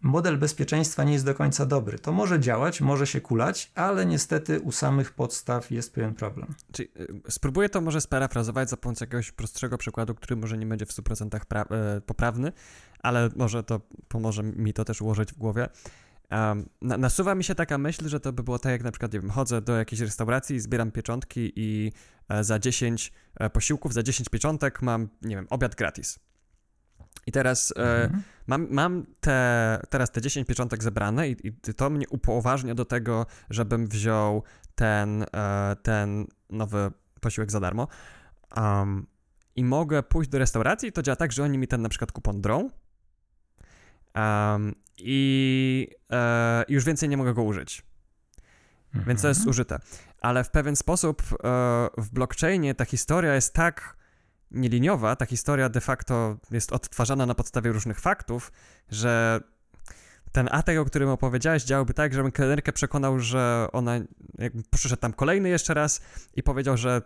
model bezpieczeństwa nie jest do końca dobry. To może działać, może się kulać, ale niestety u samych podstaw jest pewien problem. Czyli y, spróbuję to może sparafrazować za pomocą jakiegoś prostszego przykładu, który może nie będzie w 100% pra- e, poprawny, ale może to pomoże mi to też ułożyć w głowie. Um, na, nasuwa mi się taka myśl, że to by było tak, jak na przykład, nie wiem, chodzę do jakiejś restauracji, zbieram pieczątki i e, za 10 e, posiłków, za 10 pieczątek mam, nie wiem, obiad gratis. I teraz e, mhm. mam, mam te, teraz te 10 pieczątek zebrane i, i, to mnie upoważnia do tego, żebym wziął ten, e, ten nowy posiłek za darmo. Um, I mogę pójść do restauracji i to działa tak, że oni mi ten na przykład kupon drą um, i już więcej nie mogę go użyć. Mhm. Więc to jest mhm. użyte. Ale w pewien sposób w blockchainie ta historia jest tak nieliniowa, ta historia de facto jest odtwarzana na podstawie różnych faktów, że ten atak, o którym opowiedziałeś, działałby tak, żebym kelnerkę przekonał, że ona jakby przyszedł tam kolejny jeszcze raz i powiedział, że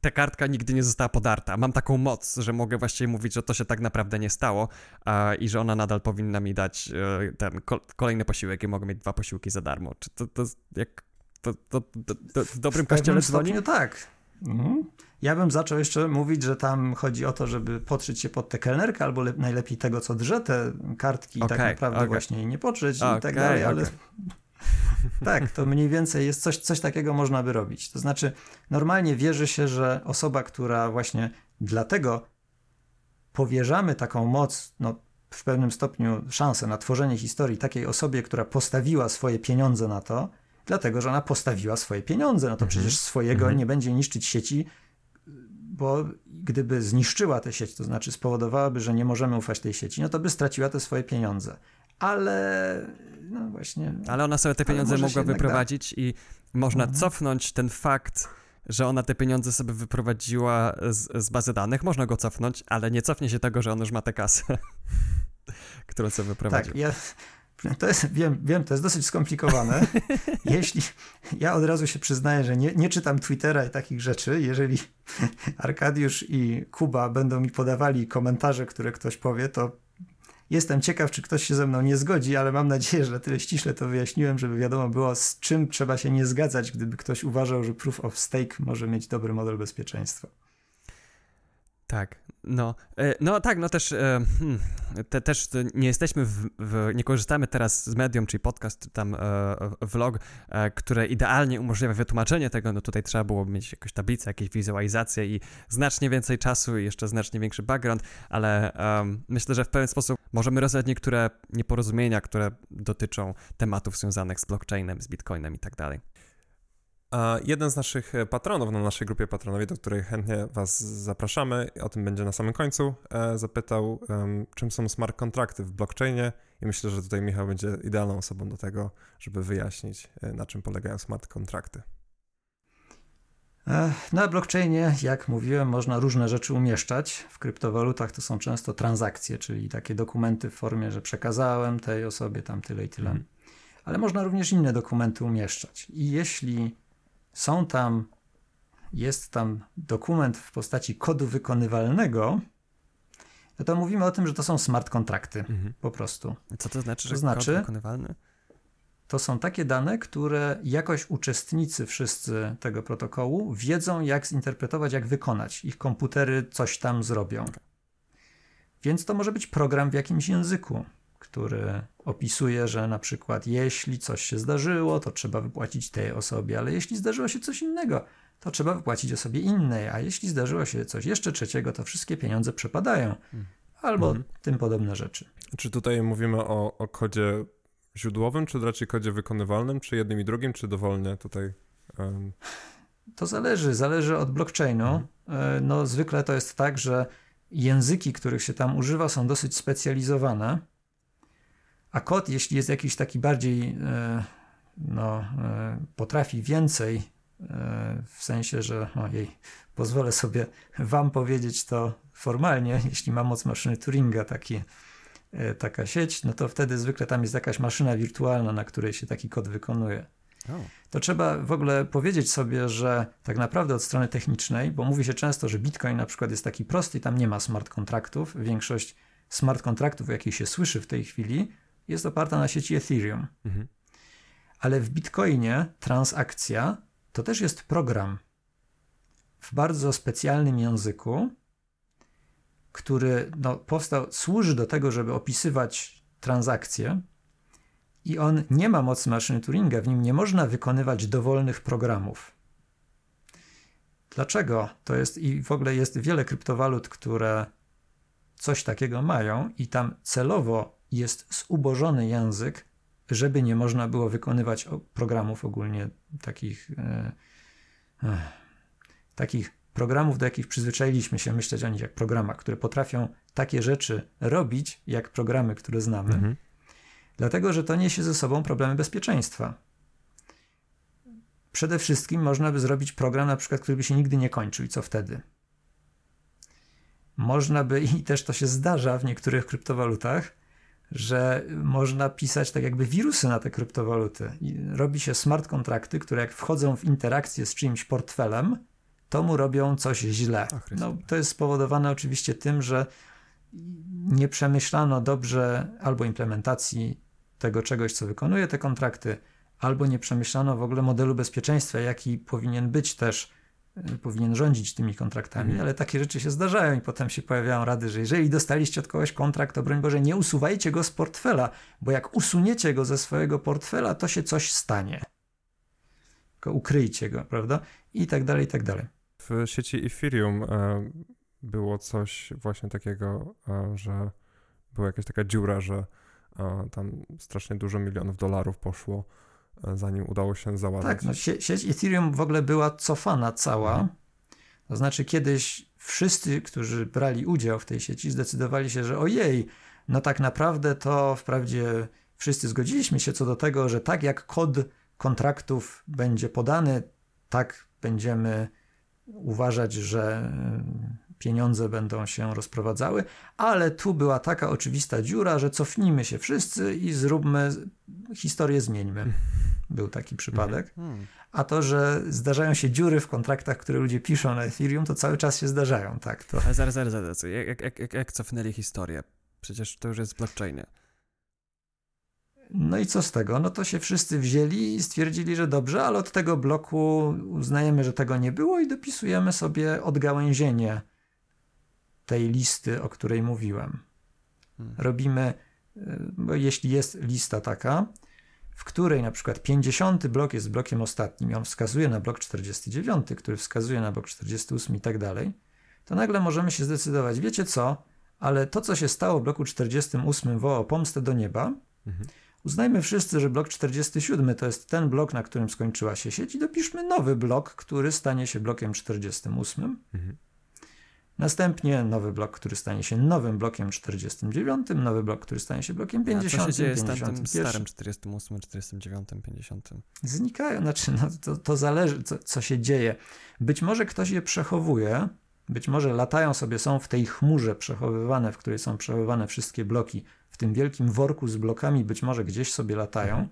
ta kartka nigdy nie została podarta. Mam taką moc, że mogę właściwie mówić, że to się tak naprawdę nie stało a, i że ona nadal powinna mi dać e, ten ko kolejny posiłek i mogę mieć dwa posiłki za darmo. Czy to, to jak to, to, to, to w dobrym kościele dzwoni? tak. Mhm. Ja bym zaczął jeszcze mówić, że tam chodzi o to, żeby potrzeć się pod tę kelnerkę, albo najlepiej tego, co drze te kartki i okay, tak naprawdę okay. właśnie nie potrzeć okay, i tak dalej, ale (laughs) tak, to mniej więcej jest coś, coś takiego można by robić. To znaczy, normalnie wierzy się, że osoba, która właśnie dlatego powierzamy taką moc, no, w pewnym stopniu szansę na tworzenie historii takiej osobie, która postawiła swoje pieniądze na to, dlatego że ona postawiła swoje pieniądze. No to mhm. przecież swojego mhm. nie będzie niszczyć sieci, bo gdyby zniszczyła tę sieć, to znaczy spowodowałaby, że nie możemy ufać tej sieci, no to by straciła te swoje pieniądze. Ale no właśnie. Ale ona sobie te pieniądze mogła wyprowadzić da. i można mhm. cofnąć ten fakt, że ona te pieniądze sobie wyprowadziła z, z, bazy danych. Można go cofnąć, ale nie cofnie się tego, że on już ma tę kasę, (laughs) którą sobie wyprowadził. Tak, ja, (laughs) to jest, wiem, wiem, to jest dosyć skomplikowane. (laughs) Jeśli ja od razu się przyznaję, że nie, nie czytam Twittera i takich rzeczy, jeżeli (laughs) Arkadiusz i Kuba będą mi podawali komentarze, które ktoś powie, to jestem ciekaw, czy ktoś się ze mną nie zgodzi, ale mam nadzieję, że na tyle ściśle to wyjaśniłem, żeby wiadomo było, z czym trzeba się nie zgadzać, gdyby ktoś uważał, że proof of stake może mieć dobry model bezpieczeństwa. Tak, no, e, no tak, no też, e, hmm, te, też nie jesteśmy, w, w, nie korzystamy teraz z medium, czyli podcast, tam e, vlog, które idealnie umożliwia wytłumaczenie tego, no tutaj trzeba było mieć jakąś tablicę, jakieś wizualizacje i znacznie więcej czasu i jeszcze znacznie większy background, ale myślę, że w pewien sposób możemy rozwiązać niektóre nieporozumienia, które dotyczą tematów związanych z blockchainem, z bitcoinem i tak dalej. A jeden z naszych e, patronów na naszej grupie patronowej, do której chętnie Was zapraszamy, o tym będzie na samym końcu, e, zapytał, czym są smart kontrakty w blockchainie i myślę, że tutaj Michał będzie idealną osobą do tego, żeby wyjaśnić, e, na czym polegają smart kontrakty. Na blockchainie, jak mówiłem, można różne rzeczy umieszczać. W kryptowalutach to są często transakcje, czyli takie dokumenty w formie, że przekazałem tej osobie tam tyle i tyle. Mm. Ale można również inne dokumenty umieszczać. I jeśli są tam, jest tam dokument w postaci kodu wykonywalnego, no to mówimy o tym, że to są smart kontrakty mhm. po prostu. Co to znaczy, to że znaczy, kod wykonywalny? To są takie dane, które jakoś uczestnicy wszyscy tego protokołu wiedzą, jak zinterpretować, jak wykonać. Ich komputery coś tam zrobią. Okay. Więc to może być program w jakimś języku który opisuje, że na przykład jeśli coś się zdarzyło, to trzeba wypłacić tej osobie, ale jeśli zdarzyło się coś innego, to trzeba wypłacić osobie innej, a jeśli zdarzyło się coś jeszcze trzeciego, to wszystkie pieniądze przepadają. Albo mhm. tym podobne rzeczy. Czy tutaj mówimy o, o kodzie źródłowym, czy raczej kodzie wykonywalnym, czy jednym i drugim, czy dowolnie tutaj? Um... To zależy, zależy od blockchainu. Mhm. E, no, zwykle to jest tak, że języki, których się tam używa, są dosyć specjalizowane a kod, jeśli jest jakiś taki bardziej, e, no, e, potrafi więcej, e, w sensie, że ojej, pozwolę sobie wam powiedzieć to formalnie, jeśli ma moc maszyny Turinga taki, taka sieć, no to wtedy zwykle tam jest jakaś maszyna wirtualna, na której się taki kod wykonuje. To trzeba w ogóle powiedzieć sobie, że tak naprawdę od strony technicznej, bo mówi się często, że Bitcoin na przykład jest taki prosty i tam nie ma smart kontraktów. Większość smart kontraktów, o jakich się słyszy w tej chwili, jest oparta na sieci Ethereum. Mhm. Ale w Bitcoinie transakcja to też jest program w bardzo specjalnym języku, który no, powstał, służy do tego, żeby opisywać transakcje, i on nie ma mocy maszyny Turinga, w nim nie można wykonywać dowolnych programów. Dlaczego? To jest i w ogóle jest wiele kryptowalut, które coś takiego mają i tam celowo jest zubożony język, żeby nie można było wykonywać programów ogólnie takich, e, e, takich programów, do jakich przyzwyczailiśmy się myśleć o nich jak programach, które potrafią takie rzeczy robić, jak programy, które znamy. Mhm. Dlatego, że to niesie ze sobą problemy bezpieczeństwa. Przede wszystkim można by zrobić program, na przykład, który by się nigdy nie kończył. I co wtedy? Można by, i też to się zdarza w niektórych kryptowalutach, że można pisać tak jakby wirusy na te kryptowaluty. I robi się smart kontrakty, które jak wchodzą w interakcję z czyimś portfelem, to mu robią coś źle. No, to jest spowodowane oczywiście tym, że nie przemyślano dobrze albo implementacji tego czegoś, co wykonuje te kontrakty, albo nie przemyślano w ogóle modelu bezpieczeństwa, jaki powinien być też, powinien rządzić tymi kontraktami, mhm. ale takie rzeczy się zdarzają i potem się pojawiają rady, że jeżeli dostaliście od kogoś kontrakt, to broń Boże, nie usuwajcie go z portfela, bo jak usuniecie go ze swojego portfela, to się coś stanie. Tylko ukryjcie go, prawda? I tak dalej, i tak dalej. W sieci Ethereum e, było coś właśnie takiego, e, że była jakaś taka dziura, że e, tam strasznie dużo milionów dolarów poszło, zanim udało się załatwić. Tak, no sie sieć Ethereum w ogóle była cofana cała. Mhm. To znaczy kiedyś wszyscy, którzy brali udział w tej sieci, zdecydowali się, że ojej, no tak naprawdę to wprawdzie wszyscy zgodziliśmy się co do tego, że tak jak kod kontraktów będzie podany, tak będziemy uważać, że pieniądze będą się rozprowadzały, ale tu była taka oczywista dziura, że cofnijmy się wszyscy i zróbmy, historię zmieńmy. Był taki przypadek. Mhm. A to, że zdarzają się dziury w kontraktach, które ludzie piszą na Ethereum, to cały czas się zdarzają, tak? To... Ale zaraz, zaraz, zaraz. Jak, jak, jak, jak cofnęli historię? Przecież to już jest blockchainie. No i co z tego? No to się wszyscy wzięli i stwierdzili, że dobrze, ale od tego bloku uznajemy, że tego nie było i dopisujemy sobie odgałęzienie tej listy, o której mówiłem. Hmm. Robimy, y, bo jeśli jest lista taka, w której na przykład 50 blok jest blokiem ostatnim i on wskazuje na blok 49, który wskazuje na blok 48 i tak dalej, to nagle możemy się zdecydować, wiecie co, ale to, co się stało w bloku 48 woła pomstę do nieba, mhm. Uznajmy wszyscy, że blok 47 to jest ten blok, na którym skończyła się sieć i dopiszmy nowy blok, który stanie się blokiem 48. Mhm. Następnie nowy blok, który stanie się nowym blokiem 49, nowy blok, który stanie się blokiem 50. A co się dzieje 51. z starym 48, 49, 50? Znikają, znaczy no, to, to zależy, co, co się dzieje. Być może ktoś je przechowuje, być może latają sobie, są w tej chmurze przechowywane, w której są przechowywane wszystkie bloki w tym wielkim worku z blokami być może gdzieś sobie latają, mhm.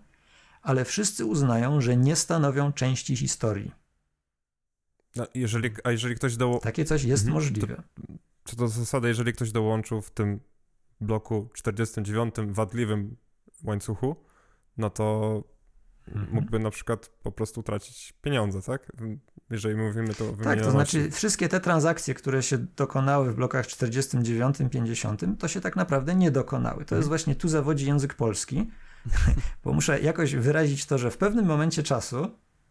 ale wszyscy uznają, że nie stanowią części historii. No, jeżeli, a jeżeli ktoś dołączył. Takie coś jest mhm, możliwe. Co do zasady, jeżeli ktoś dołączył w tym bloku 49 wadliwym łańcuchu, no to mhm. mógłby na przykład po prostu tracić pieniądze, tak? Jeżeli mówimy to o Tak, to znaczy wszystkie te transakcje, które się dokonały w blokach 49, 50, to się tak naprawdę nie dokonały. To jest mhm. właśnie tu zawodzi język polski, (laughs) bo muszę jakoś wyrazić to, że w pewnym momencie czasu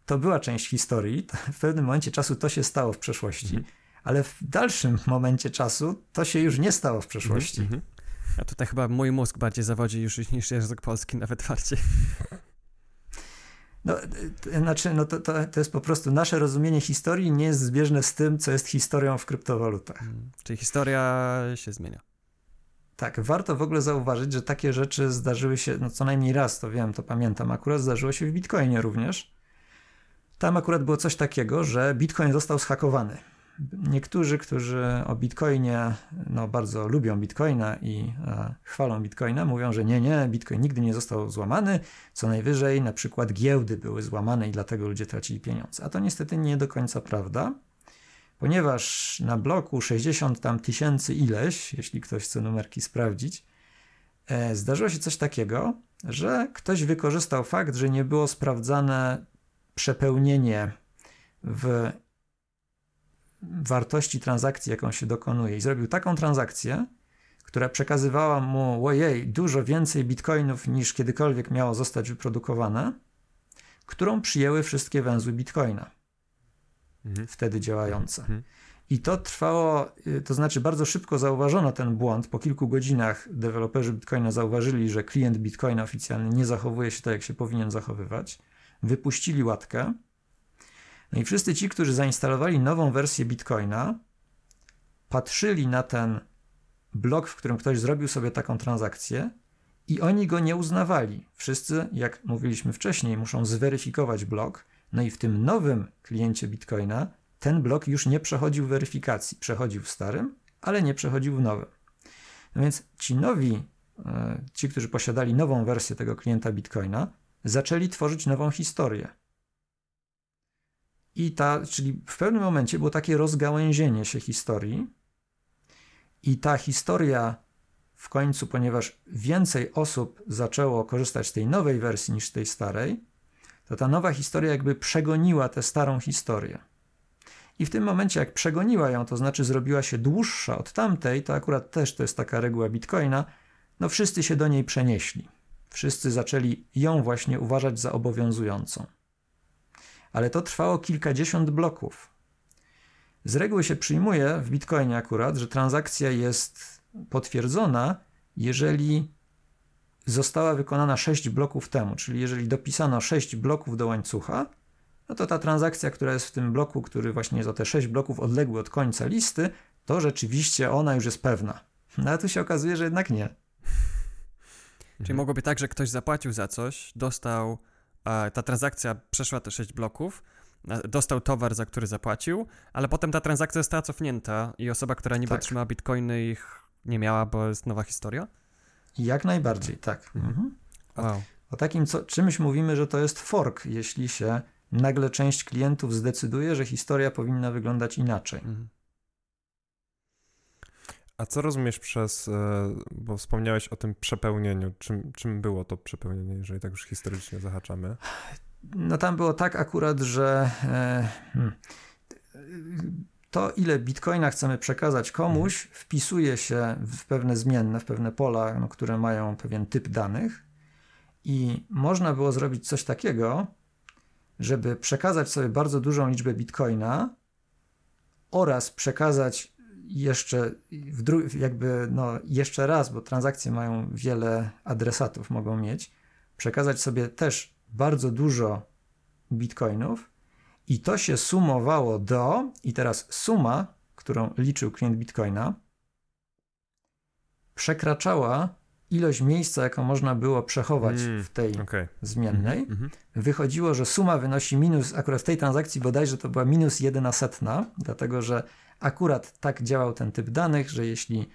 to była część historii, (laughs) w pewnym momencie czasu to się stało w przeszłości, mhm. ale w dalszym momencie czasu to się już nie stało w przeszłości. Mhm. A tutaj chyba mój mózg bardziej zawodzi już niż język polski, (laughs) nawet bardziej. No, to, znaczy, no to, to, to jest po prostu nasze rozumienie historii nie jest zbieżne z tym, co jest historią w kryptowalutach. Hmm. Czyli historia się zmienia. Tak, warto w ogóle zauważyć, że takie rzeczy zdarzyły się, no co najmniej raz, to wiem, to pamiętam, akurat zdarzyło się w Bitcoinie również. Tam akurat było coś takiego, że Bitcoin został schakowany. Niektórzy, którzy o Bitcoinie no, bardzo lubią Bitcoina i e, chwalą Bitcoina, mówią, że nie, nie, Bitcoin nigdy nie został złamany, co najwyżej na przykład giełdy były złamane i dlatego ludzie tracili pieniądze. A to niestety nie do końca prawda, ponieważ na bloku 60 tam tysięcy ileś, jeśli ktoś chce numerki sprawdzić, e, zdarzyło się coś takiego, że ktoś wykorzystał fakt, że nie było sprawdzane przepełnienie w wartości transakcji, jaką się dokonuje, i zrobił taką transakcję, która przekazywała mu, ojej, dużo więcej bitcoinów niż kiedykolwiek miało zostać wyprodukowane, którą przyjęły wszystkie węzły bitcoina, mhm. wtedy działające. Mhm. I to trwało, y, to znaczy bardzo szybko zauważono ten błąd. Po kilku godzinach deweloperzy Bitcoina zauważyli, że klient Bitcoina oficjalny nie zachowuje się tak, jak się powinien zachowywać. Wypuścili łatkę. No i wszyscy ci, którzy zainstalowali nową wersję Bitcoina, patrzyli na ten blok, w którym ktoś zrobił sobie taką transakcję i oni go nie uznawali. Wszyscy, jak mówiliśmy wcześniej, muszą zweryfikować blok. No i w tym nowym kliencie Bitcoina ten blok już nie przechodził weryfikacji. Przechodził w starym, ale nie przechodził w nowym. No więc ci nowi, e, ci, którzy posiadali nową wersję tego klienta Bitcoina, zaczęli tworzyć nową historię. I ta, czyli w pewnym momencie było takie rozgałęzienie się historii, i ta historia w końcu, ponieważ więcej osób zaczęło korzystać z tej nowej wersji niż z tej starej, to ta nowa historia jakby przegoniła tę starą historię. I w tym momencie, jak przegoniła ją, to znaczy zrobiła się dłuższa od tamtej, to akurat też to jest taka reguła Bitcoina, no wszyscy się do niej przenieśli. Wszyscy zaczęli ją właśnie uważać za obowiązującą. Ale to trwało kilkadziesiąt bloków. Z reguły się przyjmuje w Bitcoinie akurat, że transakcja jest potwierdzona, jeżeli została wykonana 6 bloków temu, czyli jeżeli dopisano 6 bloków do łańcucha, no to ta transakcja, która jest w tym bloku, który właśnie o te 6 bloków odległy od końca listy, to rzeczywiście ona już jest pewna. No ale tu się okazuje, że jednak nie. Czyli mogło być tak, że ktoś zapłacił za coś, dostał, ta transakcja przeszła te 6 bloków, dostał towar, za który zapłacił, ale potem ta transakcja została cofnięta i osoba, która niby tak. otrzymała bitcoiny, ich nie miała, bo jest nowa historia? Jak najbardziej, tak. Mhm. Wow. O takim co, czymś mówimy, że to jest fork, jeśli się nagle część klientów zdecyduje, że historia powinna wyglądać inaczej. Mhm. A co rozumiesz przez, e, bo wspomniałeś o tym przepełnieniu. Czym, czym było to przepełnienie, jeżeli tak już historycznie zahaczamy? No tam było tak akurat, że e, hmm, to, ile bitcoina chcemy przekazać komuś, mhm. wpisuje się w pewne zmienne, w pewne pola, no, które mają pewien typ danych. I można było zrobić coś takiego, żeby przekazać sobie bardzo dużą liczbę bitcoina oraz przekazać jeszcze w jakby no jeszcze raz, bo transakcje mają wiele adresatów, mogą mieć, przekazać sobie też bardzo dużo bitcoinów i to się sumowało do, i teraz suma, którą liczył klient bitcoina, przekraczała ilość miejsca, jaką można było przechować mm, w tej okay. zmiennej, mm -hmm. wychodziło, że suma wynosi minus, akurat w tej transakcji bodajże to była minus jedna setna, dlatego że akurat tak działał ten typ danych, że jeśli,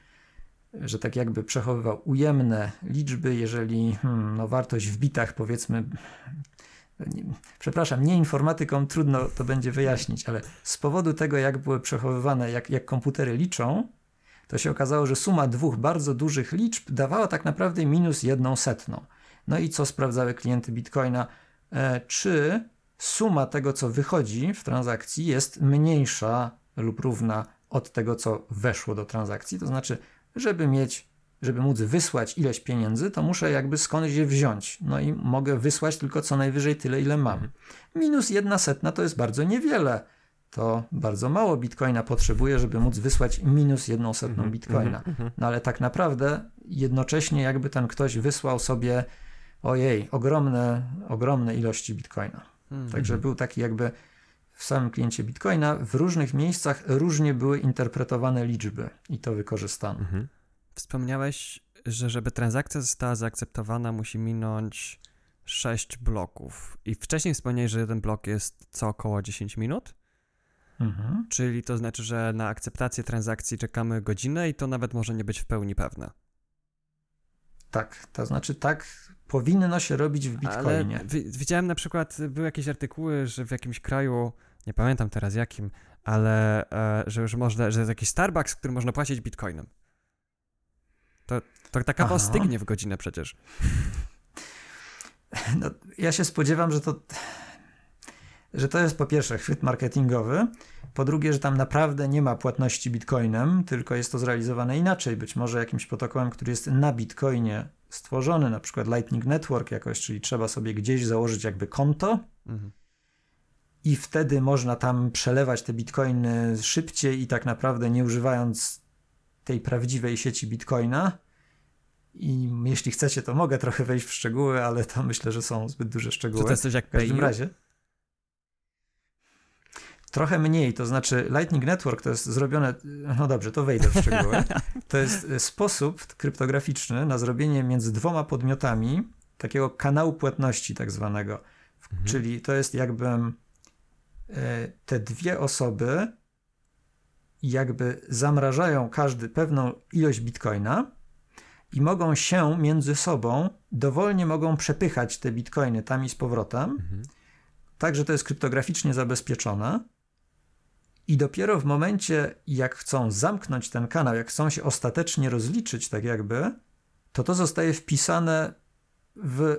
że tak jakby przechowywał ujemne liczby, jeżeli hmm, no wartość w bitach powiedzmy, nie, przepraszam, nie informatykom trudno to będzie wyjaśnić, ale z powodu tego, jak były przechowywane, jak, jak komputery liczą, to się okazało, że suma dwóch bardzo dużych liczb dawała tak naprawdę minus jedną setną. No i co sprawdzały klienty Bitcoina? E, czy suma tego, co wychodzi w transakcji, jest mniejsza lub równa od tego, co weszło do transakcji? To znaczy, żeby mieć, żeby móc wysłać ileś pieniędzy, to muszę jakby skądś je wziąć. No i mogę wysłać tylko co najwyżej tyle, ile mam. Minus jedna setna to jest bardzo niewiele to bardzo mało bitcoina potrzebuje, żeby móc wysłać minus jedną setną -hmm, bitcoina. Mm -hmm. No ale tak naprawdę jednocześnie jakby ten ktoś wysłał sobie ojej, ogromne, ogromne ilości bitcoina. Także był taki jakby w samym kliencie bitcoina w różnych miejscach różnie były interpretowane liczby i to wykorzystano. Mhm. Wspomniałeś, że żeby transakcja została zaakceptowana musi minąć 6 bloków. I wcześniej wspomniałeś, że jeden blok jest co około 10 minut? Mhm. Czyli to znaczy, że na akceptację transakcji czekamy godzinę i to nawet może nie być w pełni pewne. Tak, to znaczy tak powinno się robić w Bitcoinie. Ale widziałem na przykład, były jakieś artykuły, że w jakimś kraju, nie pamiętam teraz jakim, ale e, że już można, że jest jakiś Starbucks, w którym można płacić Bitcoinem. To, to ta kawa stygnie w godzinę przecież. (laughs) No, ja się spodziewam, że to że to jest po pierwsze chwyt marketingowy, Po drugie, że tam naprawdę nie ma płatności bitcoinem, tylko jest to zrealizowane inaczej, być może jakimś protokołem, który jest na bitcoinie stworzony, na przykład Lightning Network jakoś, czyli trzeba sobie gdzieś założyć jakby konto mhm. i wtedy można tam przelewać te bitcoiny szybciej i tak naprawdę nie używając tej prawdziwej sieci bitcoina. I jeśli chcecie, to mogę trochę wejść w szczegóły, ale to myślę, że są zbyt duże szczegóły. Czy to jest coś jak W każdym razie. Trochę mniej, to znaczy Lightning Network to jest zrobione, no dobrze, to wejdę w szczegóły. (laughs) To jest sposób kryptograficzny na zrobienie między dwoma podmiotami takiego kanału płatności tak zwanego. Mhm. Czyli to jest jakby e, te dwie osoby jakby zamrażają każdy pewną ilość bitcoina i mogą się między sobą dowolnie mogą przepychać te bitcoiny tam i z powrotem. Mhm. Także to jest kryptograficznie zabezpieczone. I dopiero w momencie, jak chcą zamknąć ten kanał, jak chcą się ostatecznie rozliczyć, tak jakby, to to zostaje wpisane w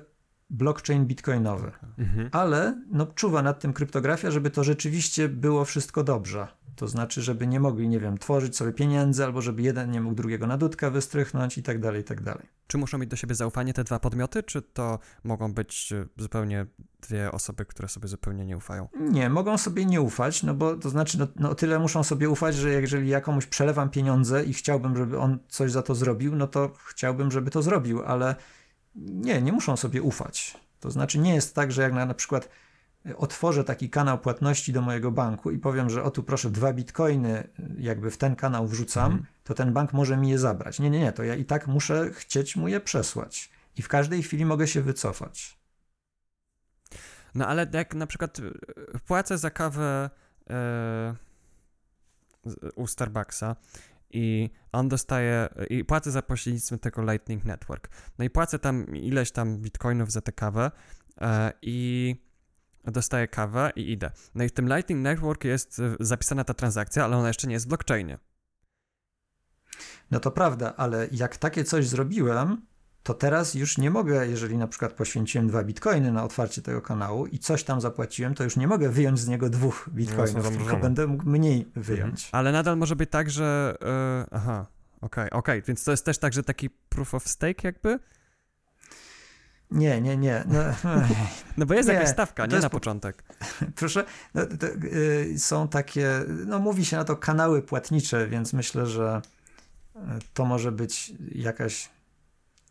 blockchain bitcoinowy. Mhm. Ale no, czuwa nad tym kryptografia, żeby to rzeczywiście było wszystko dobrze. To znaczy, żeby nie mogli, nie wiem, tworzyć sobie pieniędzy, albo żeby jeden nie mógł drugiego na dudkę wystrychnąć i tak dalej, i tak dalej. Czy muszą mieć do siebie zaufanie te dwa podmioty, czy to mogą być e, zupełnie dwie osoby, które sobie zupełnie nie ufają? Nie, mogą sobie nie ufać, no bo to znaczy, no, no tyle muszą sobie ufać, że jeżeli ja komuś przelewam pieniądze i chciałbym, żeby on coś za to zrobił, no to chciałbym, żeby to zrobił, ale nie, nie muszą sobie ufać. To znaczy nie jest tak, że jak na, na przykład otworzę taki kanał płatności do mojego banku i powiem, że o tu proszę dwa bitcoiny jakby w ten kanał wrzucam, mhm. to ten bank może mi je zabrać. Nie, nie, nie, to ja i tak muszę chcieć mu je przesłać. I w każdej chwili mogę się wycofać. No ale jak na przykład e, płacę za kawę yy, u Starbucksa i on dostaje, i płacę za pośrednictwem tego Lightning Network. No i płacę tam ileś tam bitcoinów za tę kawę yy, i dostaję kawę i idę. No i w tym Lightning Network jest e, zapisana ta transakcja, ale ona jeszcze nie jest w blockchainie. No to prawda, ale jak takie coś zrobiłem, to teraz już nie mogę, jeżeli na przykład poświęciłem dwa bitcoiny na otwarcie tego kanału i coś tam zapłaciłem, to już nie mogę wyjąć z niego dwóch bitcoinów, no, tylko będę mógł mniej wyjąć. Mhm. Ale nadal może być tak, że... Yy, aha, okej, okay, okej, okay. więc to jest też tak, że taki proof of stake jakby? Nie, nie, nie. No, (laughs) no bo jest nie, jakaś stawka, nie jest, na początek. (laughs) Proszę, no, to, y, są takie, no mówi się na to kanały płatnicze, więc myślę, że y, to może być jakaś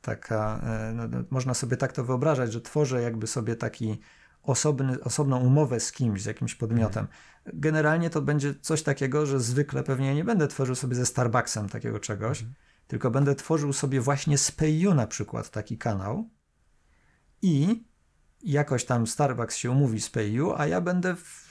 taka, y, no, no, można sobie tak to wyobrażać, że tworzę jakby sobie taki osobny, osobną umowę z kimś, z jakimś podmiotem. Generalnie to będzie coś takiego, że zwykle pewnie nie będę tworzył sobie ze Starbucksem takiego czegoś, mhm. tylko będę tworzył sobie właśnie z PayU na przykład taki kanał, i jakoś tam Starbucks się umówi z PayU, a ja będę w,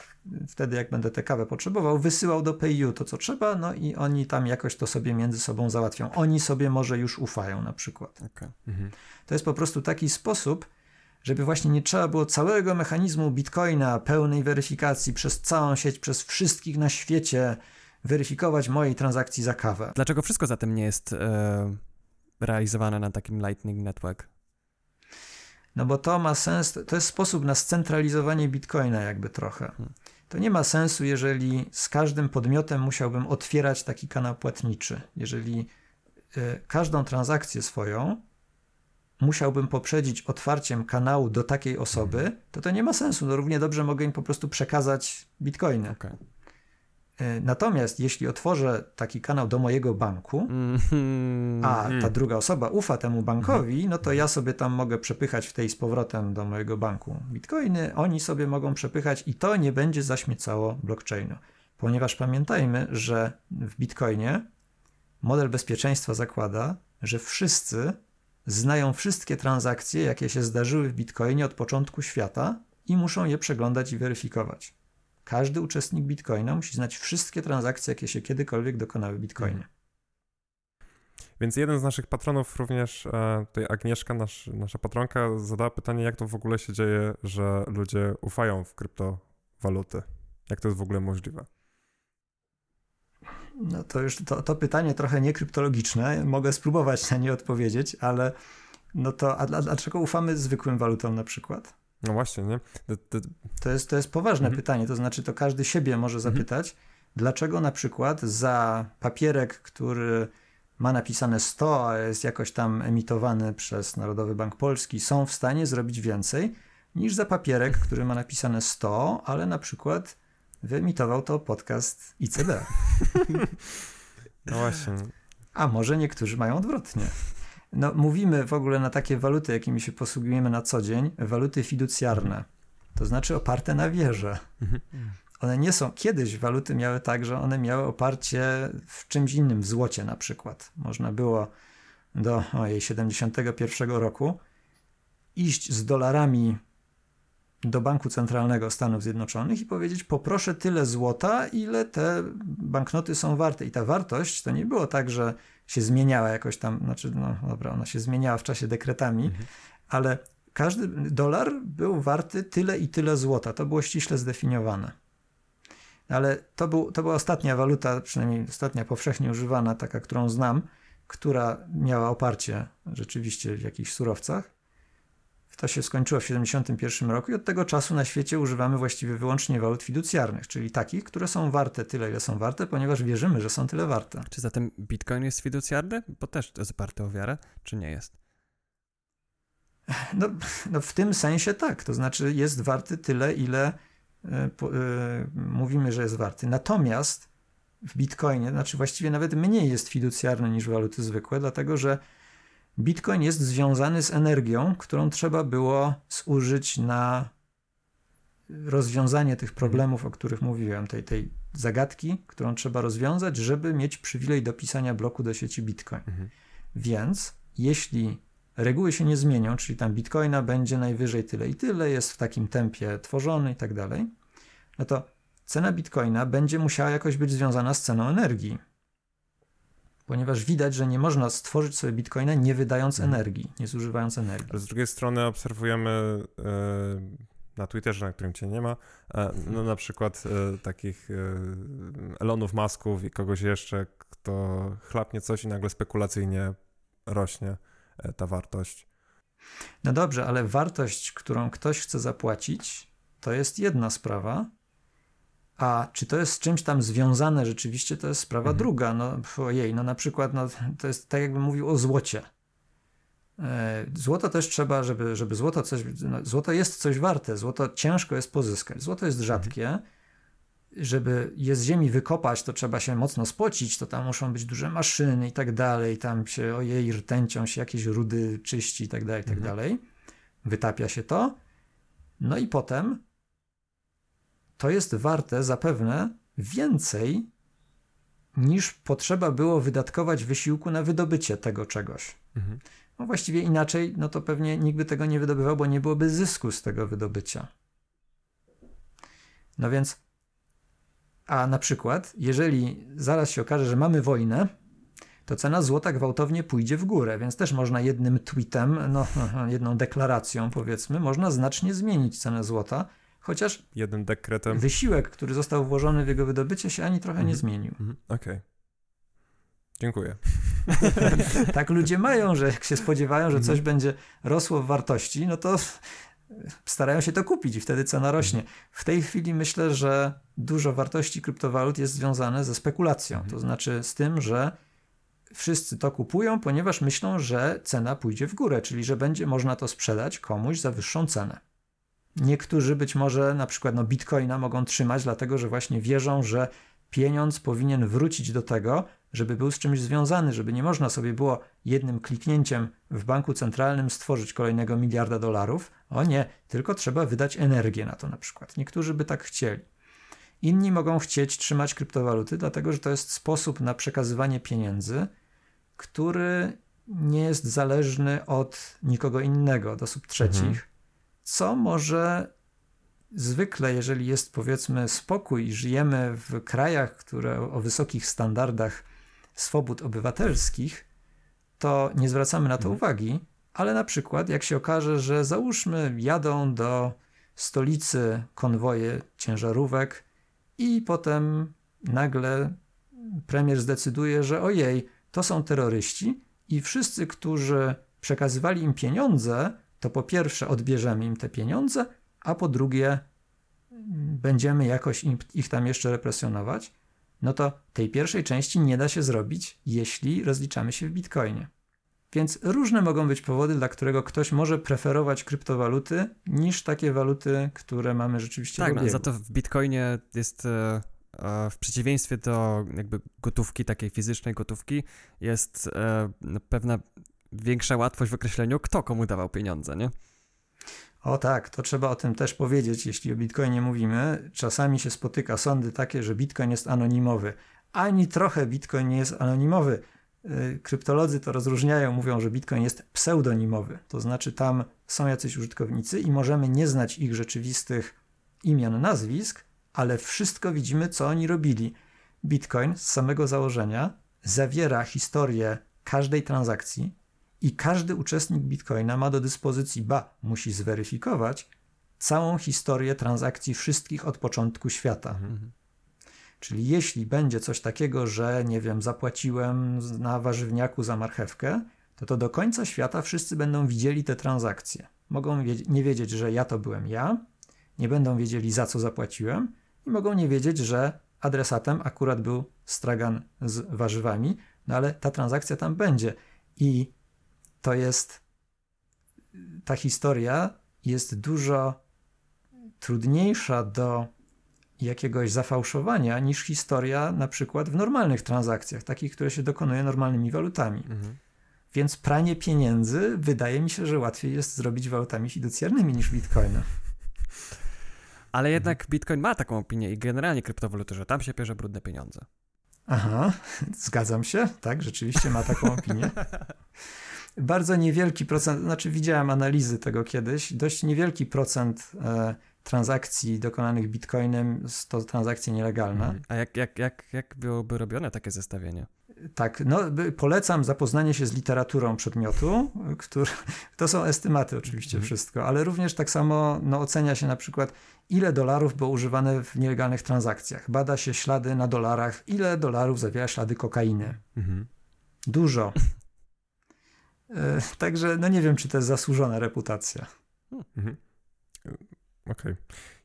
wtedy, jak będę tę kawę potrzebował, wysyłał do PayU to, co trzeba, no i oni tam jakoś to sobie między sobą załatwią. Oni sobie może już ufają na przykład. Okay. Mhm. To jest po prostu taki sposób, żeby właśnie nie trzeba było całego mechanizmu Bitcoina, pełnej weryfikacji przez całą sieć, przez wszystkich na świecie weryfikować mojej transakcji za kawę. Dlaczego wszystko zatem nie jest e, realizowane na takim Lightning Network? No bo to ma sens, to jest sposób na scentralizowanie bitcoina jakby trochę. Hmm. To nie ma sensu, jeżeli z każdym podmiotem musiałbym otwierać taki kanał płatniczy. Jeżeli y, każdą transakcję swoją musiałbym poprzedzić otwarciem kanału do takiej osoby, hmm. to to nie ma sensu. No równie dobrze mogę im po prostu przekazać bitcoiny. Okay. E, natomiast jeśli otworzę taki kanał do mojego banku, mm-hmm. a ta druga osoba ufa temu bankowi, no to ja sobie tam mogę przepychać w tej z powrotem do mojego banku bitcoiny, oni sobie mogą przepychać i to nie będzie zaśmiecało blockchainu. Ponieważ pamiętajmy, że w bitcoinie model bezpieczeństwa zakłada, że wszyscy znają wszystkie transakcje, jakie się zdarzyły w bitcoinie od początku świata i muszą je przeglądać i weryfikować. Każdy uczestnik Bitcoina musi znać wszystkie transakcje, jakie się kiedykolwiek dokonały w Bitcoinie. Mhm. Więc jeden z naszych patronów, również e, tutaj Agnieszka, nasz, nasza patronka, zadała pytanie, jak to w ogóle się dzieje, że ludzie ufają w kryptowaluty. Jak to jest w ogóle możliwe? No to już to, to pytanie trochę niekryptologiczne. Mogę spróbować na nie odpowiedzieć, ale no to a, a dlaczego ufamy zwykłym walutom na przykład? No właśnie, nie? To, to... to jest, to jest poważne mhm. pytanie, to znaczy to każdy siebie może mhm. zapytać, dlaczego na przykład za papierek, który ma napisane 100, a jest jakoś tam emitowany przez Narodowy Bank Polski, są w stanie zrobić więcej niż za papierek, który ma napisane 100, ale na przykład wyemitował to podcast ICD. (laughs) No właśnie. A może niektórzy mają odwrotnie. No, mówimy w ogóle na takie waluty, jakimi się posługujemy na co dzień, waluty fiducjarne. To znaczy oparte na wierze. Mhm. One nie są. Kiedyś waluty miały tak, że one miały oparcie w czymś innym, w złocie na przykład. Można było do ojej, 71 roku iść z dolarami do Banku Centralnego Stanów Zjednoczonych i powiedzieć: Poproszę tyle złota, ile te banknoty są warte. I ta wartość to nie było tak, że się zmieniała jakoś tam, znaczy, no dobra, ona się zmieniała w czasie dekretami, Mhm. ale każdy dolar był warty tyle i tyle złota. To było ściśle zdefiniowane. Ale to, był, to była ostatnia waluta, przynajmniej ostatnia powszechnie używana, taka, którą znam, która miała oparcie rzeczywiście w jakichś surowcach. To się skończyło w 1971 roku i od tego czasu na świecie używamy właściwie wyłącznie walut fiducjarnych, czyli takich, które są warte tyle, ile są warte, ponieważ wierzymy, że są tyle warte. Czy zatem Bitcoin jest fiducjarny? Bo też to jest oparte o wiarę, czy nie jest? No, no w tym sensie tak, to znaczy jest warty tyle, ile po, e, mówimy, że jest warty. Natomiast w Bitcoinie, znaczy właściwie nawet mniej jest fiducjarny niż waluty zwykłe, dlatego że Bitcoin jest związany z energią, którą trzeba było zużyć na rozwiązanie tych problemów, o których mówiłem, tej, tej zagadki, którą trzeba rozwiązać, żeby mieć przywilej do pisania bloku do sieci Bitcoin. Mhm. Więc jeśli reguły się nie zmienią, czyli tam Bitcoina będzie najwyżej tyle i tyle, jest w takim tempie tworzony i tak dalej, no to cena Bitcoina będzie musiała jakoś być związana z ceną energii. Ponieważ widać, że nie można stworzyć sobie Bitcoina nie wydając Mhm. energii, nie zużywając energii. Ale z drugiej strony obserwujemy e, na Twitterze, na którym cię nie ma, e, no na przykład e, takich Elonów, Masków i kogoś jeszcze, kto chlapnie coś i nagle spekulacyjnie rośnie ta wartość. No dobrze, ale wartość, którą ktoś chce zapłacić, to jest jedna sprawa, a czy to jest z czymś tam związane rzeczywiście, to jest sprawa Mhm. druga. No ojej, no na przykład no, to jest tak jakbym mówił o złocie. E, Złoto też trzeba, żeby, żeby złoto coś, no, złoto jest coś warte, złoto ciężko jest pozyskać, złoto jest rzadkie, żeby je z ziemi wykopać, to trzeba się mocno spocić, to tam muszą być duże maszyny i tak dalej, tam się ojej rtęcią się jakieś rudy czyści i tak dalej, i tak Mhm. dalej. Wytapia się to. No i potem to jest warte zapewne więcej niż potrzeba było wydatkować wysiłku na wydobycie tego czegoś. Mhm. No właściwie inaczej, no to pewnie nikt by tego nie wydobywał, bo nie byłoby zysku z tego wydobycia. No więc, a na przykład, jeżeli zaraz się okaże, że mamy wojnę, to cena złota gwałtownie pójdzie w górę, więc też można jednym tweetem, no, (laughs) jedną deklaracją powiedzmy, można znacznie zmienić cenę złota, chociaż Jednym dekretem. wysiłek, który został włożony w jego wydobycie się ani trochę nie Mhm. zmienił. Mhm. Okej. Dziękuję. (laughs) tak ludzie mają, że jak się spodziewają, że coś będzie rosło w wartości, no to starają się to kupić i wtedy cena rośnie. W tej chwili myślę, że dużo wartości kryptowalut jest związane ze spekulacją, to znaczy z tym, że wszyscy to kupują, ponieważ myślą, że cena pójdzie w górę, czyli że będzie można to sprzedać komuś za wyższą cenę. Niektórzy być może na przykład no, bitcoina mogą trzymać, dlatego że właśnie wierzą, że pieniądz powinien wrócić do tego, żeby był z czymś związany, żeby nie można sobie było jednym kliknięciem w banku centralnym stworzyć kolejnego miliarda dolarów. O nie, tylko trzeba wydać energię na to na przykład. Niektórzy by tak chcieli. Inni mogą chcieć trzymać kryptowaluty, dlatego że to jest sposób na przekazywanie pieniędzy, który nie jest zależny od nikogo innego, od osób trzecich, Mhm. Co może zwykle, jeżeli jest powiedzmy spokój i żyjemy w krajach, które o wysokich standardach swobód obywatelskich, to nie zwracamy na to Mhm. uwagi, ale na przykład jak się okaże, że załóżmy jadą do stolicy konwoje ciężarówek i potem nagle premier zdecyduje, że ojej, to są terroryści i wszyscy, którzy przekazywali im pieniądze, to po pierwsze odbierzemy im te pieniądze, a po drugie będziemy jakoś ich tam jeszcze represjonować, no to tej pierwszej części nie da się zrobić, jeśli rozliczamy się w bitcoinie. Więc różne mogą być powody, dla którego ktoś może preferować kryptowaluty niż takie waluty, które mamy rzeczywiście Tak, w no, obiegu. za to w bitcoinie jest e, e, w przeciwieństwie do jakby gotówki, takiej fizycznej gotówki, jest e, no, pewna większa łatwość w określeniu, kto komu dawał pieniądze, nie? O tak, to trzeba o tym też powiedzieć, jeśli o Bitcoinie mówimy. Czasami się spotyka sądy takie, że Bitcoin jest anonimowy. Ani trochę Bitcoin nie jest anonimowy. Yy, Kryptolodzy to rozróżniają, mówią, że Bitcoin jest pseudonimowy. To znaczy tam są jacyś użytkownicy i możemy nie znać ich rzeczywistych imion, nazwisk, ale wszystko widzimy, co oni robili. Bitcoin z samego założenia zawiera historię każdej transakcji, i każdy uczestnik Bitcoina ma do dyspozycji, ba, musi zweryfikować całą historię transakcji wszystkich od początku świata. Mhm. Czyli jeśli będzie coś takiego, że nie wiem, zapłaciłem na warzywniaku za marchewkę, to to do końca świata wszyscy będą widzieli te transakcje. Mogą nie wiedzieć, że ja to byłem ja, nie będą wiedzieli za co zapłaciłem i mogą nie wiedzieć, że adresatem akurat był stragan z warzywami, no ale ta transakcja tam będzie. I to jest ta historia jest dużo trudniejsza do jakiegoś zafałszowania niż historia na przykład w normalnych transakcjach, takich, które się dokonuje normalnymi walutami. Mhm. Więc pranie pieniędzy wydaje mi się, że łatwiej jest zrobić walutami fiducjarnymi niż bitcoinem. Ale jednak Bitcoin ma taką opinię i generalnie kryptowaluty, że tam się bierze brudne pieniądze. Aha, (laughs) zgadzam się, tak, rzeczywiście ma taką opinię. (laughs) Bardzo niewielki procent, znaczy widziałem analizy tego kiedyś, dość niewielki procent e, transakcji dokonanych bitcoinem to transakcje nielegalne. Mhm. A jak, jak, jak, jak byłoby robione takie zestawienie? Tak, no polecam zapoznanie się z literaturą przedmiotu, który, (laughs) to są estymaty oczywiście Mhm. wszystko, ale również tak samo no, ocenia się na przykład ile dolarów było używane w nielegalnych transakcjach. Bada się ślady na dolarach, ile dolarów zawiera ślady kokainy. Mhm. Dużo. (laughs) E, Także no nie wiem, czy to jest zasłużona reputacja. Mhm. Okej.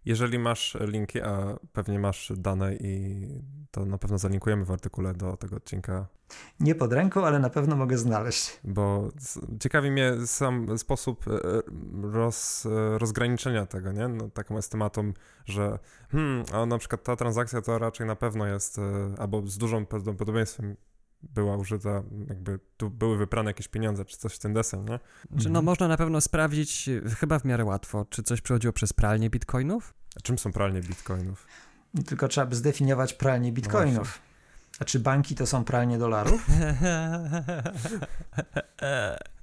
Jeżeli masz linki, a pewnie masz dane i to na pewno zalinkujemy w artykule do tego odcinka, Nie pod ręką, ale na pewno mogę znaleźć. bo ciekawi mnie sam sposób e, roz, e, rozgraniczenia tego, nie? No, taką estymatą, że hmm, a na przykład ta transakcja to raczej na pewno jest, albo z dużą prawdopodobieństwem była użyta, jakby tu były wyprane jakieś pieniądze, czy coś w ten deseń, nie? Czy no Mhm. można na pewno sprawdzić, chyba w miarę łatwo, czy coś przechodziło przez pralnię bitcoinów? A czym są pralnie bitcoinów? Tylko trzeba by zdefiniować pralnie bitcoinów. A czy banki to są pralnie dolarów? (laughs)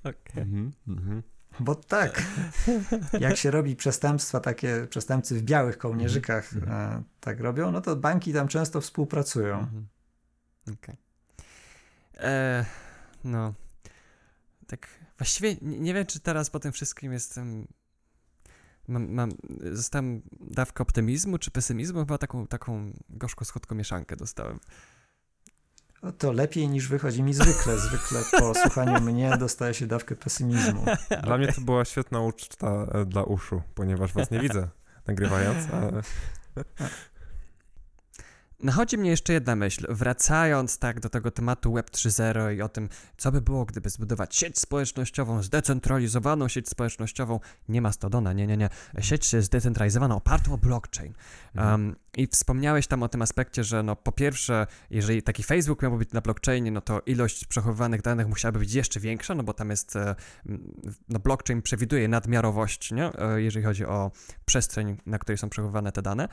Okej. Mhm. Mhm. Bo tak, jak się robi przestępstwa, takie przestępcy w białych kołnierzykach Mhm. e, tak robią, no to banki tam często współpracują. Mhm. E, No. Tak. Właściwie nie, nie wiem, czy teraz po tym wszystkim jestem. Mam, mam, zostałem dawkę optymizmu czy pesymizmu, chyba taką, taką gorzko-słodką mieszankę dostałem. No To lepiej niż wychodzi mi zwykle. Zwykle po (laughs) słuchaniu mnie dostaje się dawkę pesymizmu. Dla mnie to była świetna uczta e, dla uszu, ponieważ was nie widzę (laughs) nagrywając, ale Nachodzi mnie jeszcze jedna myśl. Wracając tak do tego tematu Web 3.0 i o tym, co by było, gdyby zbudować sieć społecznościową, zdecentralizowaną sieć społecznościową. Nie Mastodona, nie, nie, nie. Sieć zdecentralizowaną, opartą o blockchain. Um, I wspomniałeś tam o tym aspekcie, że no po pierwsze, jeżeli taki Facebook miałby być na blockchainie, no to ilość przechowywanych danych musiałaby być jeszcze większa, no bo tam jest, e, no blockchain przewiduje nadmiarowość, nie? E, jeżeli chodzi o przestrzeń, na której są przechowywane te dane.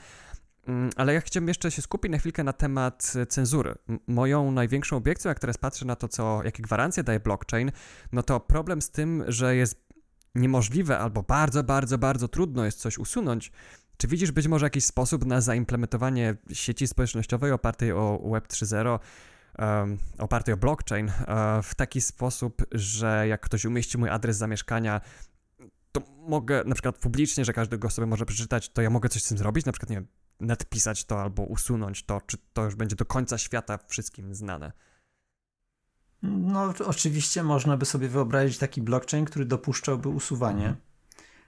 Mm, Ale ja chciałbym jeszcze się skupić na chwilkę na temat e, cenzury. Moją największą obiekcją, jak teraz patrzę na to, co, jakie gwarancje daje blockchain, no to problem z tym, że jest niemożliwe albo bardzo, bardzo, bardzo trudno jest coś usunąć. Czy widzisz być może jakiś sposób na zaimplementowanie sieci społecznościowej opartej o Web 3.0, um, opartej o blockchain, e, w taki sposób, że jak ktoś umieści mój adres zamieszkania, to mogę na przykład publicznie, że każdy go sobie może przeczytać, to ja mogę coś z tym zrobić, na przykład, nie wiem, nadpisać to albo usunąć to, czy to już będzie do końca świata wszystkim znane. No, oczywiście można by sobie wyobrazić taki blockchain, który dopuszczałby usuwanie. Mhm.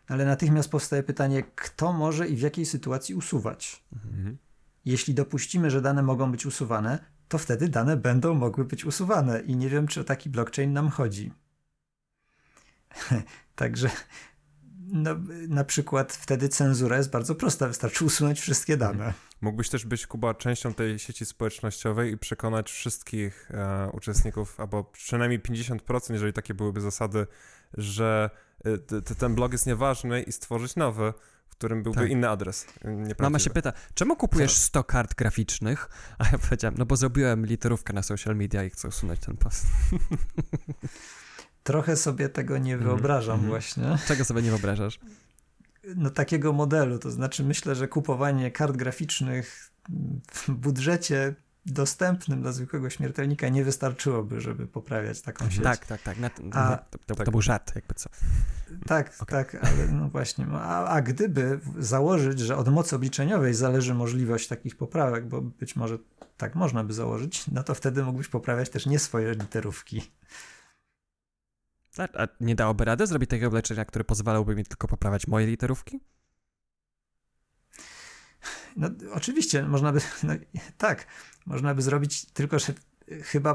Ale natychmiast powstaje pytanie, kto może i w jakiej sytuacji usuwać? Mhm. jeśli dopuścimy, że dane mogą być usuwane, to wtedy dane będą mogły być usuwane i nie wiem, czy o taki blockchain nam chodzi. (laughs) Także no, na przykład wtedy cenzura jest bardzo prosta, wystarczy usunąć wszystkie dane. Mógłbyś też być, Kuba, częścią tej sieci społecznościowej i przekonać wszystkich e, uczestników, albo przynajmniej 50%, jeżeli takie byłyby zasady, że e, ten blog jest nieważny i stworzyć nowy, w którym byłby tak. inny adres. Mama się pyta, czemu kupujesz 100 kart graficznych? A ja powiedziałem, no bo zrobiłem literówkę na social media i chcę usunąć ten post. (laughs) Trochę sobie tego nie mhm, wyobrażam mm -hmm. właśnie. Czego sobie nie wyobrażasz? No takiego modelu, to znaczy myślę, że kupowanie kart graficznych w budżecie dostępnym dla zwykłego śmiertelnika nie wystarczyłoby, żeby poprawiać taką sieć. Tak, tak, tak. Na, a, to, to, tak. to, był żart, jakby co. Tak, okay. tak, ale no właśnie. A, a gdyby założyć, że od mocy obliczeniowej zależy możliwość takich poprawek, bo być może tak można by założyć, no to wtedy mógłbyś poprawiać też nie swoje literówki. A, a nie dałoby rady zrobić takiego leczenia, które pozwalałby mi tylko poprawiać moje literówki? No oczywiście, można by, no, tak, można by zrobić, tylko że chyba,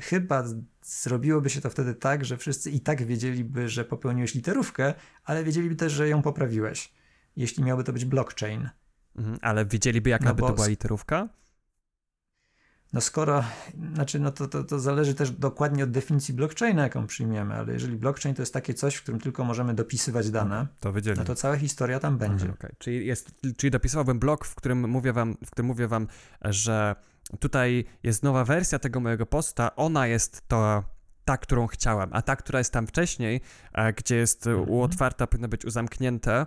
chyba zrobiłoby się to wtedy tak, że wszyscy i tak wiedzieliby, że popełniłeś literówkę, ale wiedzieliby też, że ją poprawiłeś, jeśli miałby to być blockchain. Mhm, ale wiedzieliby, jaka no by to była literówka? No skoro, znaczy no to, to, to zależy też dokładnie od definicji blockchaina, jaką przyjmiemy, ale jeżeli blockchain to jest takie coś, w którym tylko możemy dopisywać dane, to no to cała historia tam będzie. Mhm, okay. czyli, jest, czyli dopisywałbym blok, w którym mówię wam, w którym mówię wam, że tutaj jest nowa wersja tego mojego posta, ona jest to ta, którą chciałem, a ta, która jest tam wcześniej, gdzie jest mhm. uotwarta, powinno być uzamknięte,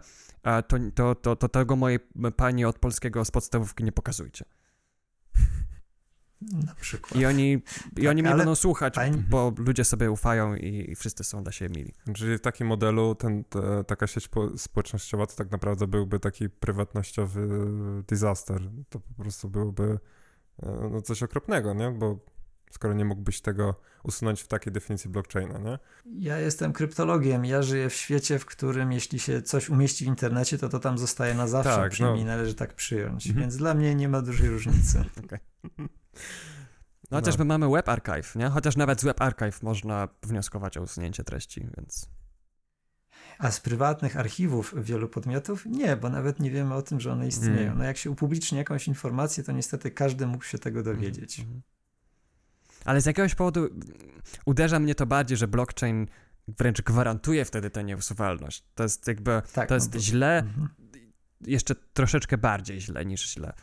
to, to, to, to tego mojej pani od polskiego z podstawówki nie pokazujcie. Na przykład. I oni, tak, i oni mnie będą słuchać, bo ludzie sobie ufają i, i, wszyscy są dla siebie mili. Czyli w takim modelu ten, te, taka sieć społecznościowa to tak naprawdę byłby taki prywatnościowy disaster. To po prostu byłby e, no, coś okropnego, nie? Bo skoro nie mógłbyś tego usunąć w takiej definicji blockchaina, nie? Ja jestem kryptologiem, ja żyję w świecie, w którym jeśli się coś umieści w internecie, to to tam zostaje na zawsze, tak, przynajmniej no. należy tak przyjąć, mhm. więc dla mnie nie ma dużej różnicy. (laughs) Okay. No chociaż my mamy Web Archive, nie? Chociaż nawet z Web Archive można wnioskować o usunięcie treści, więc... A z prywatnych archiwów wielu podmiotów nie, bo nawet nie wiemy o tym, że one istnieją. Mm. No jak się upubliczni jakąś informację, to niestety każdy mógł się tego dowiedzieć. Mm. Ale z jakiegoś powodu uderza mnie to bardziej, że blockchain wręcz gwarantuje wtedy tę nieusuwalność. To jest jakby, tak, to no jest bo... źle, mm -hmm. jeszcze troszeczkę bardziej źle niż źle.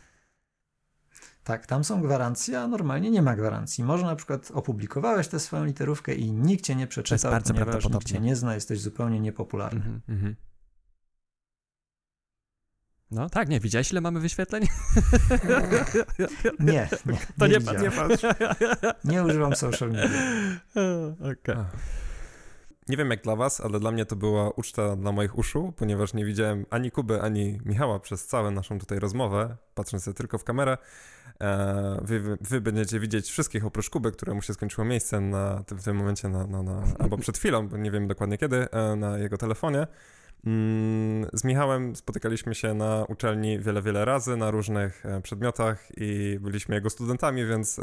Tak, tam są gwarancje, a normalnie nie ma gwarancji. Może na przykład opublikowałeś tę swoją literówkę i nikt cię nie przeczytał, ponieważ nikt cię nie zna, jesteś zupełnie niepopularny. Mhm, mhm. No tak, nie, widziałeś ile mamy wyświetleń? (laughs) nie, nie, To nie, nie, nie patrz. Nie używam social media. (laughs) Okay. Nie wiem jak dla was, ale dla mnie to była uczta dla moich uszu, ponieważ nie widziałem ani Kuby, ani Michała przez całą naszą tutaj rozmowę, patrząc tylko w kamerę. E, wy, wy, będziecie widzieć wszystkich oprócz Kuby, któremu się skończyło miejsce na, w tym momencie, na, na, na, albo przed chwilą, bo nie wiem dokładnie kiedy, e, na jego telefonie. Mm, z Michałem spotykaliśmy się na uczelni wiele, wiele razy na różnych e, przedmiotach i byliśmy jego studentami, więc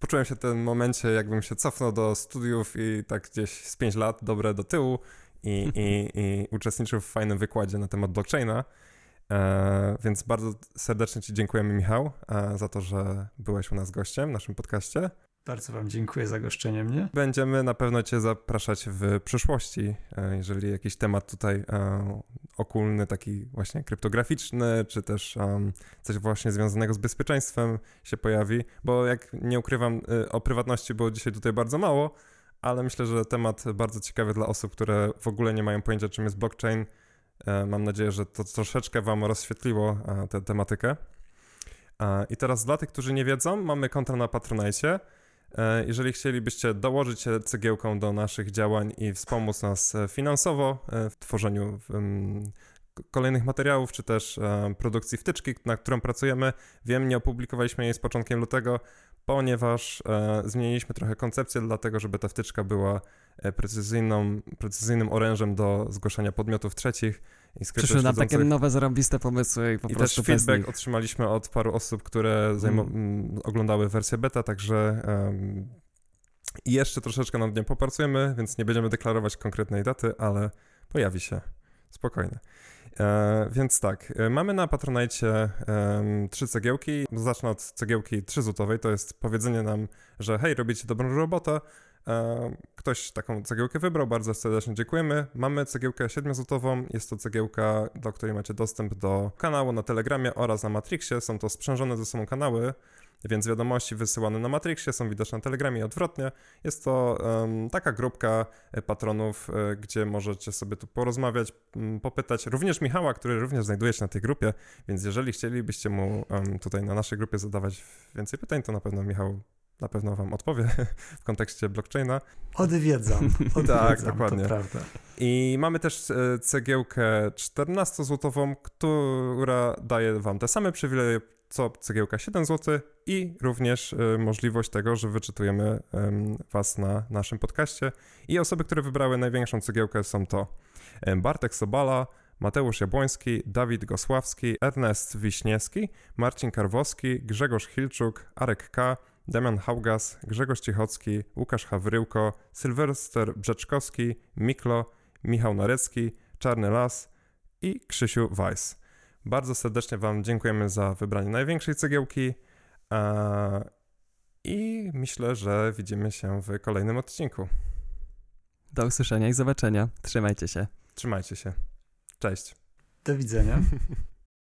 poczułem się w tym momencie, jakbym się cofnął do studiów i tak gdzieś z 5 lat dobre do tyłu i, i, i uczestniczył w fajnym wykładzie na temat blockchaina. E, więc bardzo serdecznie Ci dziękujemy, Michał, e, za to, że byłeś u nas gościem w naszym podcaście. Bardzo Wam dziękuję za goszczenie mnie. Będziemy na pewno Cię zapraszać w przyszłości, e, jeżeli jakiś temat tutaj e, okulny, taki właśnie kryptograficzny, czy też um, coś właśnie związanego z bezpieczeństwem się pojawi, bo jak nie ukrywam, e, o prywatności było dzisiaj tutaj bardzo mało, ale myślę, że temat bardzo ciekawy dla osób, które w ogóle nie mają pojęcia, czym jest blockchain, E, mam nadzieję, że to troszeczkę Wam rozświetliło e, tę tematykę. E, I teraz dla tych, którzy nie wiedzą, mamy konto na Patronite. Jeżeli chcielibyście dołożyć się cegiełką do naszych działań i wspomóc nas finansowo w tworzeniu kolejnych materiałów, czy też produkcji wtyczki, na którą pracujemy, wiem, nie opublikowaliśmy jej z początkiem lutego, ponieważ zmieniliśmy trochę koncepcję, dlatego żeby ta wtyczka była precyzyjną, precyzyjnym orężem do zgłaszania podmiotów trzecich i Przyszły nam takie nowe, zarąbiste pomysły i po I też prostu bez feedback otrzymaliśmy od paru osób, które zajmo- mm, oglądały wersję beta, także i jeszcze troszeczkę nad nią popracujemy, więc nie będziemy deklarować konkretnej daty, ale pojawi się. Spokojnie. E, więc tak, e, mamy na Patronite em, trzy cegiełki. Zacznę od cegiełki trzyzłotowej. To jest powiedzenie nam, że hej, robicie dobrą robotę. E, ktoś taką cegiełkę wybrał, bardzo serdecznie dziękujemy. Mamy cegiełkę 7-złotową. Jest to cegiełka, do której macie dostęp do kanału na Telegramie oraz na Matrixie. Są to sprzężone ze sobą kanały, więc wiadomości wysyłane na Matrixie są widoczne na Telegramie i odwrotnie. Jest to em, taka grupka e, patronów, e, gdzie możecie sobie tu porozmawiać, popytać. Również Michała, który również znajduje się na tej grupie, więc jeżeli chcielibyście mu tutaj na naszej grupie zadawać więcej pytań, to na pewno Michał na pewno wam odpowie (laughs) w kontekście blockchaina. Odwiedzam. (laughs) odwiedzam Tak, dokładnie. I mamy też e, cegiełkę 14-złotową, która daje wam te same przywileje co cegiełka 7 zł i również e, możliwość tego, że wyczytujemy em, was na naszym podcaście. I osoby, które wybrały największą cegiełkę są to Bartek Sobala, Mateusz Jabłoński, Dawid Gosławski, Ernest Wiśniewski, Marcin Karwowski, Grzegorz Hilczuk, Arek K., Damian Haugas, Grzegorz Cichocki, Łukasz Hawryłko, Sylwester Brzeczkowski, Miklo, Michał Narecki, Czarny Las i Krzysiu Weiss. Bardzo serdecznie Wam dziękujemy za wybranie największej cegiełki i myślę, że widzimy się w kolejnym odcinku. Do usłyszenia i zobaczenia. Trzymajcie się. Trzymajcie się. Cześć. Do widzenia. (laughs)